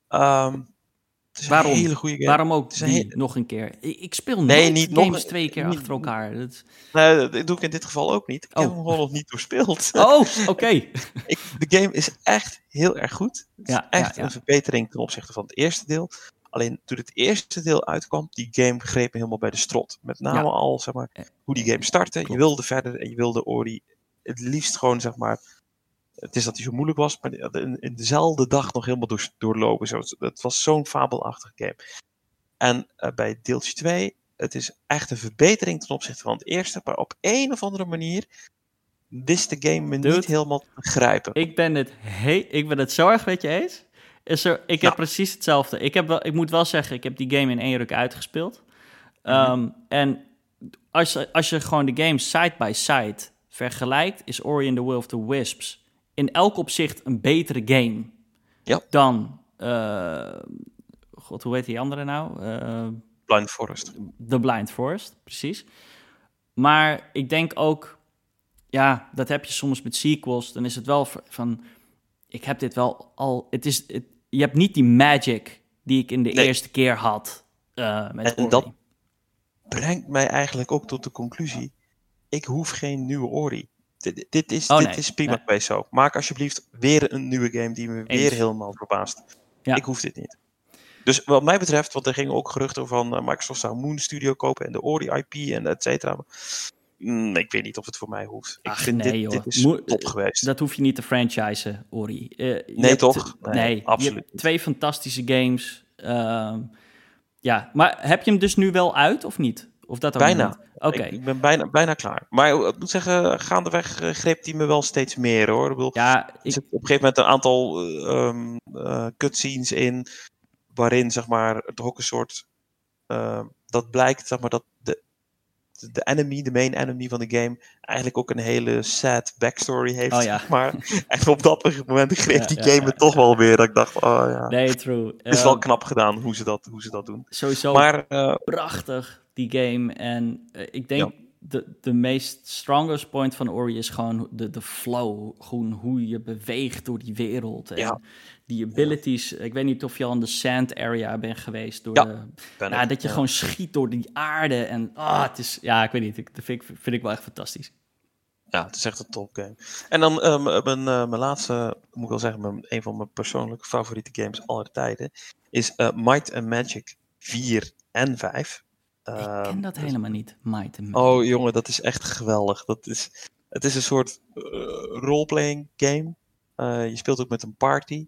[SPEAKER 2] Het is
[SPEAKER 1] Waarom?
[SPEAKER 2] een hele goede game.
[SPEAKER 1] Waarom ook
[SPEAKER 2] een
[SPEAKER 1] die nog een keer? Ik, speel
[SPEAKER 2] Nee, niet nog
[SPEAKER 1] games
[SPEAKER 2] een-
[SPEAKER 1] twee keer
[SPEAKER 2] niet-
[SPEAKER 1] achter elkaar. Dat...
[SPEAKER 2] Nee, dat doe ik in dit geval ook niet. Ik heb
[SPEAKER 1] Oh.
[SPEAKER 2] hem gewoon nog niet doorspeeld.
[SPEAKER 1] Oh, oké.
[SPEAKER 2] De game is echt heel erg goed. Het
[SPEAKER 1] Ja,
[SPEAKER 2] is echt
[SPEAKER 1] ja, ja.
[SPEAKER 2] een verbetering ten opzichte van het eerste deel. Alleen toen het eerste deel uitkwam, die game greep me helemaal bij de strot. Met name al, zeg maar, hoe die game startte. Je wilde verder en je wilde Ori het liefst gewoon, zeg maar... Het is dat hij zo moeilijk was, maar in, in dezelfde dag nog helemaal door, doorlopen. Zo, het was zo'n fabelachtig game. En eh, bij deeltje 2, het is echt een verbetering ten opzichte van het eerste. Maar op een of andere manier wist de game me
[SPEAKER 1] Dude.
[SPEAKER 2] niet helemaal te begrijpen.
[SPEAKER 1] Ik ben het, he ik ben het zo erg met je eens. Is er, ik heb
[SPEAKER 2] Ja.
[SPEAKER 1] precies hetzelfde. Ik, heb wel, ik moet wel zeggen, ik heb die game in één ruk uitgespeeld. Ehm, en als, je- als je gewoon de games side by side vergelijkt, is Ori and the Will of the Wisps in elk opzicht een betere game
[SPEAKER 2] Ja.
[SPEAKER 1] dan. eh, God, hoe heet die andere nou? Eh,
[SPEAKER 2] Blind Forest.
[SPEAKER 1] The Blind Forest, precies. Maar ik denk ook, ja, dat heb je soms met sequels. Dan is het wel van, ik heb dit wel al. Het is, het, je hebt niet die magic die ik in de
[SPEAKER 2] Nee.
[SPEAKER 1] eerste keer had eh, met
[SPEAKER 2] En
[SPEAKER 1] Ori.
[SPEAKER 2] dat- Brengt mij eigenlijk ook tot de conclusie: ik hoef geen nieuwe Ori. Dit, dit is,
[SPEAKER 1] Oh,
[SPEAKER 2] dit
[SPEAKER 1] nee.
[SPEAKER 2] is prima
[SPEAKER 1] Nee.
[SPEAKER 2] geweest zo. Maak alsjeblieft weer een nieuwe game die me
[SPEAKER 1] Eens.
[SPEAKER 2] weer helemaal verbaast.
[SPEAKER 1] Ja.
[SPEAKER 2] Ik hoef dit niet. Dus wat mij betreft, want er gingen ook geruchten van eh, Microsoft zou Moon Studio kopen en de Ori IP en et cetera. Mm, ik weet niet of het voor mij hoeft. Ik
[SPEAKER 1] Ach,
[SPEAKER 2] vind
[SPEAKER 1] nee,
[SPEAKER 2] dit,
[SPEAKER 1] joh.
[SPEAKER 2] dit is
[SPEAKER 1] Moe-
[SPEAKER 2] top geweest.
[SPEAKER 1] Dat hoef je niet te franchisen, Ori. Eh,
[SPEAKER 2] Nee,
[SPEAKER 1] hebt-
[SPEAKER 2] toch? Nee, absoluut
[SPEAKER 1] twee fantastische games. Ehm, ja, maar heb je hem dus nu wel uit of niet? Of dat
[SPEAKER 2] Bijna.
[SPEAKER 1] Oké.
[SPEAKER 2] Ik, ik ben bijna, bijna klaar. Maar ik moet zeggen, gaandeweg uh, greep hij me wel steeds meer hoor. Ik bedoel,
[SPEAKER 1] Ja,
[SPEAKER 2] er
[SPEAKER 1] ik,
[SPEAKER 2] zit op een gegeven moment een aantal eh, um, uh, cutscenes in. Waarin zeg maar toch ook een soort. Uh, dat blijkt zeg maar dat de, de enemy, de main enemy van de game. eigenlijk ook een hele sad backstory heeft.
[SPEAKER 1] Oh, ja.
[SPEAKER 2] maar. En op dat moment greep
[SPEAKER 1] Ja,
[SPEAKER 2] die game
[SPEAKER 1] ja,
[SPEAKER 2] me toch wel weer. Dat ik dacht, oh ja.
[SPEAKER 1] nee, true.
[SPEAKER 2] Het is wel
[SPEAKER 1] Ehm,
[SPEAKER 2] knap gedaan hoe ze dat, hoe ze dat doen.
[SPEAKER 1] sowieso
[SPEAKER 2] Maar eh,
[SPEAKER 1] prachtig, die game. En eh, ik denk
[SPEAKER 2] Ja.
[SPEAKER 1] de, de meest strongest point van Ori is gewoon de, de flow. Gewoon hoe je beweegt door die wereld. En
[SPEAKER 2] Ja.
[SPEAKER 1] die abilities. Ik weet niet of je al in de sand area bent geweest. Door
[SPEAKER 2] Ja,
[SPEAKER 1] de, dat je gewoon schiet door die aarde. En ah, het is, ja, ik weet niet. Ik, dat vind, ik, vind ik wel echt fantastisch.
[SPEAKER 2] Ja, het is echt een topgame. En dan eh, m- mijn, eh, mijn laatste, moet ik wel zeggen, mijn, een van mijn persoonlijke favoriete games aller tijden, is Might and Magic 4 en 5.
[SPEAKER 1] Ik
[SPEAKER 2] Ehm,
[SPEAKER 1] ken dat helemaal niet. Might and Magic.
[SPEAKER 2] Oh jongen, dat is echt geweldig. Dat is, het is een soort eh, roleplaying game. Eh, je speelt ook met een party.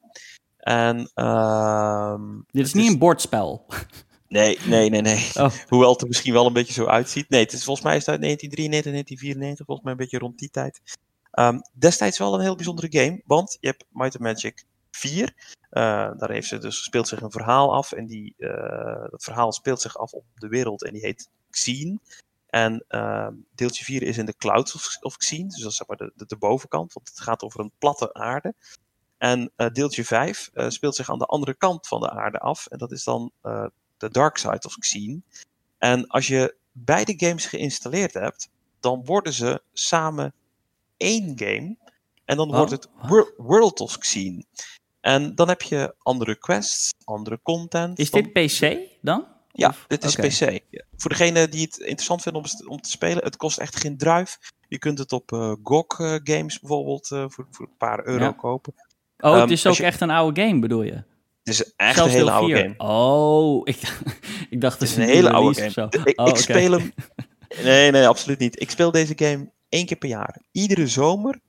[SPEAKER 2] En ehm,
[SPEAKER 1] Dit is niet een bordspel.
[SPEAKER 2] Nee, nee, nee, nee.
[SPEAKER 1] Oh.
[SPEAKER 2] Hoewel het er misschien wel een beetje zo uitziet. Nee, het is, volgens mij is het uit 1993, 1994, volgens mij een beetje rond die tijd. Ehm, destijds wel een heel bijzondere game, want je hebt Might and Magic 4. Eh, daar heeft ze dus, speelt zich een verhaal af. En die, eh, dat verhaal speelt zich af op de wereld en die heet Xene. En ehm, deeltje 4 is in de clouds of, of Xene, dus dat is zeg maar de, de, de bovenkant, want het gaat over een platte aarde. En eh, deeltje 5 eh, speelt zich aan de andere kant van de aarde af. En dat is dan de Dark Side of Xene. En als je beide games geïnstalleerd hebt, dan worden ze samen één game. En dan
[SPEAKER 1] Oh,
[SPEAKER 2] wordt het? Wor- World of Xene. En dan heb je andere quests, andere content.
[SPEAKER 1] Is dit PC dan?
[SPEAKER 2] Ja,
[SPEAKER 1] Of-
[SPEAKER 2] dit is. PC. Voor degene die het interessant vinden om, om te spelen, het kost echt geen druif. Je kunt het op eh, GOG eh, Games bijvoorbeeld eh, voor, voor een paar euro
[SPEAKER 1] Ja.
[SPEAKER 2] kopen.
[SPEAKER 1] Oh, het
[SPEAKER 2] Ehm,
[SPEAKER 1] is ook
[SPEAKER 2] je-
[SPEAKER 1] echt een oude game, bedoel je?
[SPEAKER 2] Het is echt
[SPEAKER 1] Zelfs
[SPEAKER 2] een hele oude
[SPEAKER 1] 4.
[SPEAKER 2] game.
[SPEAKER 1] Oh, ik, ik dacht
[SPEAKER 2] Het is
[SPEAKER 1] het
[SPEAKER 2] een hele oude game. Ik,
[SPEAKER 1] Oh,
[SPEAKER 2] ik speel hem. Nee, nee, absoluut niet. Ik speel deze game één keer per jaar. Iedere zomer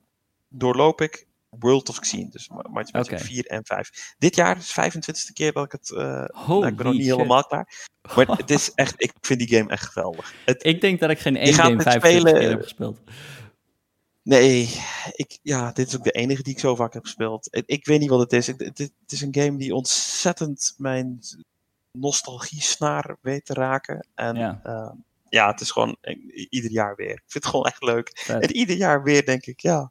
[SPEAKER 2] doorloop ik World of Xene. Dus and Magic
[SPEAKER 1] Oké.
[SPEAKER 2] 4 en 5. Dit jaar is de 25e keer dat ik het. eh, nou, ik ben nog niet
[SPEAKER 1] shit.
[SPEAKER 2] helemaal klaar. Maar het is echt. Ik vind die game echt geweldig. Het,
[SPEAKER 1] Ik denk dat ik geen één game
[SPEAKER 2] dit
[SPEAKER 1] 25
[SPEAKER 2] spelen-
[SPEAKER 1] keer heb gespeeld.
[SPEAKER 2] Nee, ik, ja, dit is ook de enige die ik zo vaak heb gespeeld. Ik, ik weet niet wat het is. Het, het is een game die ontzettend mijn nostalgie-snaar weet te raken. En
[SPEAKER 1] Ja.
[SPEAKER 2] ja, ja het is gewoon ieder jaar weer. Ik vind het gewoon echt leuk.
[SPEAKER 1] Vet.
[SPEAKER 2] En ieder jaar weer denk ik, ja,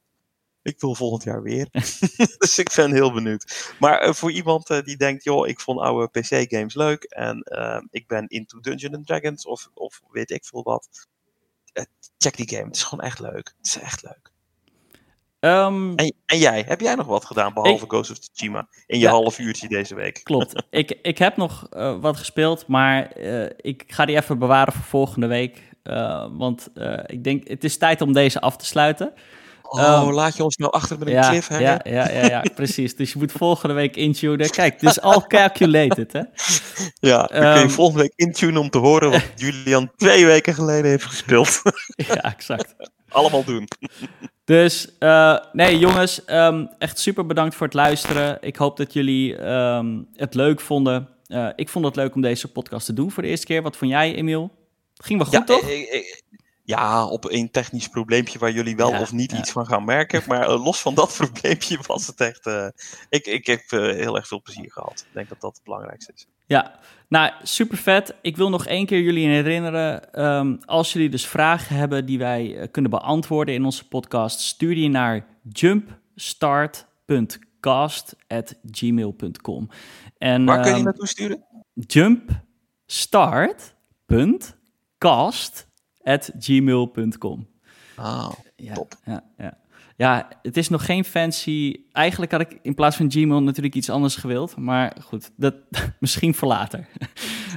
[SPEAKER 2] ik wil volgend jaar weer. dus ik ben heel benieuwd. Maar eh, voor iemand eh, die denkt, joh, ik vond oude PC-games leuk en eh, ik ben into Dungeons and Dragons of, of weet ik veel wat. check die game. Het is gewoon echt leuk. Het is echt leuk.
[SPEAKER 1] Ehm,
[SPEAKER 2] En, en jij, heb jij nog wat gedaan behalve
[SPEAKER 1] Ik-
[SPEAKER 2] Ghost of Tsushima in je
[SPEAKER 1] Ja.
[SPEAKER 2] half uurtje deze week?
[SPEAKER 1] Klopt. ik, ik heb nog wat gespeeld, maar ik ga die even bewaren voor volgende week. Want ik denk, het is tijd om deze af te sluiten.
[SPEAKER 2] Oh,
[SPEAKER 1] Ehm,
[SPEAKER 2] laat je ons nou achter met een
[SPEAKER 1] Ja,
[SPEAKER 2] cliffhanger?
[SPEAKER 1] ja, ja, ja, ja, precies. Dus je moet volgende week intunen. Kijk, het is al calculated, hè?
[SPEAKER 2] Ja, dan kun je
[SPEAKER 1] Ehm,
[SPEAKER 2] volgende week intunen om te horen wat Julian twee weken geleden heeft gespeeld.
[SPEAKER 1] ja, exact.
[SPEAKER 2] Allemaal doen.
[SPEAKER 1] Dus eh, nee, jongens, ehm, echt super bedankt voor het luisteren. Ik hoop dat jullie het leuk vonden. Eh, ik vond het leuk om deze podcast te doen voor de eerste keer. Wat vond jij, Emiel? Ging wel goed,
[SPEAKER 2] ja,
[SPEAKER 1] toch?
[SPEAKER 2] eh, eh, ja, op een technisch probleempje waar jullie wel
[SPEAKER 1] Ja,
[SPEAKER 2] of niet
[SPEAKER 1] ja.
[SPEAKER 2] iets van gaan merken. Maar eh, los van dat probleempje was het echt... eh, ik, ik heb eh, heel erg veel plezier gehad. Ik denk dat dat het belangrijkste is.
[SPEAKER 1] Ja, nou, super vet. Ik wil nog één keer jullie herinneren. ehm, als jullie dus vragen hebben die wij kunnen beantwoorden in onze podcast, stuur die naar jumpstart.cast.gmail.com. En
[SPEAKER 2] Waar kun je
[SPEAKER 1] ehm,
[SPEAKER 2] naartoe sturen?
[SPEAKER 1] jumpstart.cast.gmail.com.
[SPEAKER 2] Ah,
[SPEAKER 1] Ja,
[SPEAKER 2] Top.
[SPEAKER 1] Ja, ja. ja, het is nog geen fancy. Eigenlijk had ik in plaats van Gmail natuurlijk iets anders gewild. Maar goed, dat misschien voor later.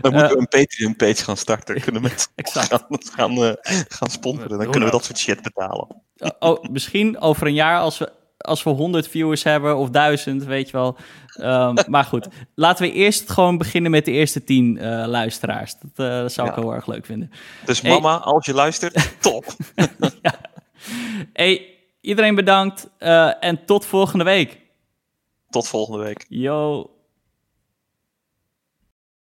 [SPEAKER 2] dan
[SPEAKER 1] Eh,
[SPEAKER 2] moeten we een Patreon-page gaan starten. Dan kunnen mensen gaan, gaan, eh, gaan sponsoren. Dan kunnen we dat soort shit betalen.
[SPEAKER 1] Oh, misschien over een jaar als we, als we 100 viewers hebben of 1000, weet je wel. Ehm, maar goed, laten we eerst gewoon beginnen met de eerste 10 eh, luisteraars. Dat, eh, dat zou ik heel erg leuk vinden.
[SPEAKER 2] Dus
[SPEAKER 1] Hey.
[SPEAKER 2] mama, als je luistert, top.
[SPEAKER 1] Hey, iedereen bedankt eh, en tot volgende week.
[SPEAKER 2] Tot volgende week.
[SPEAKER 1] Yo.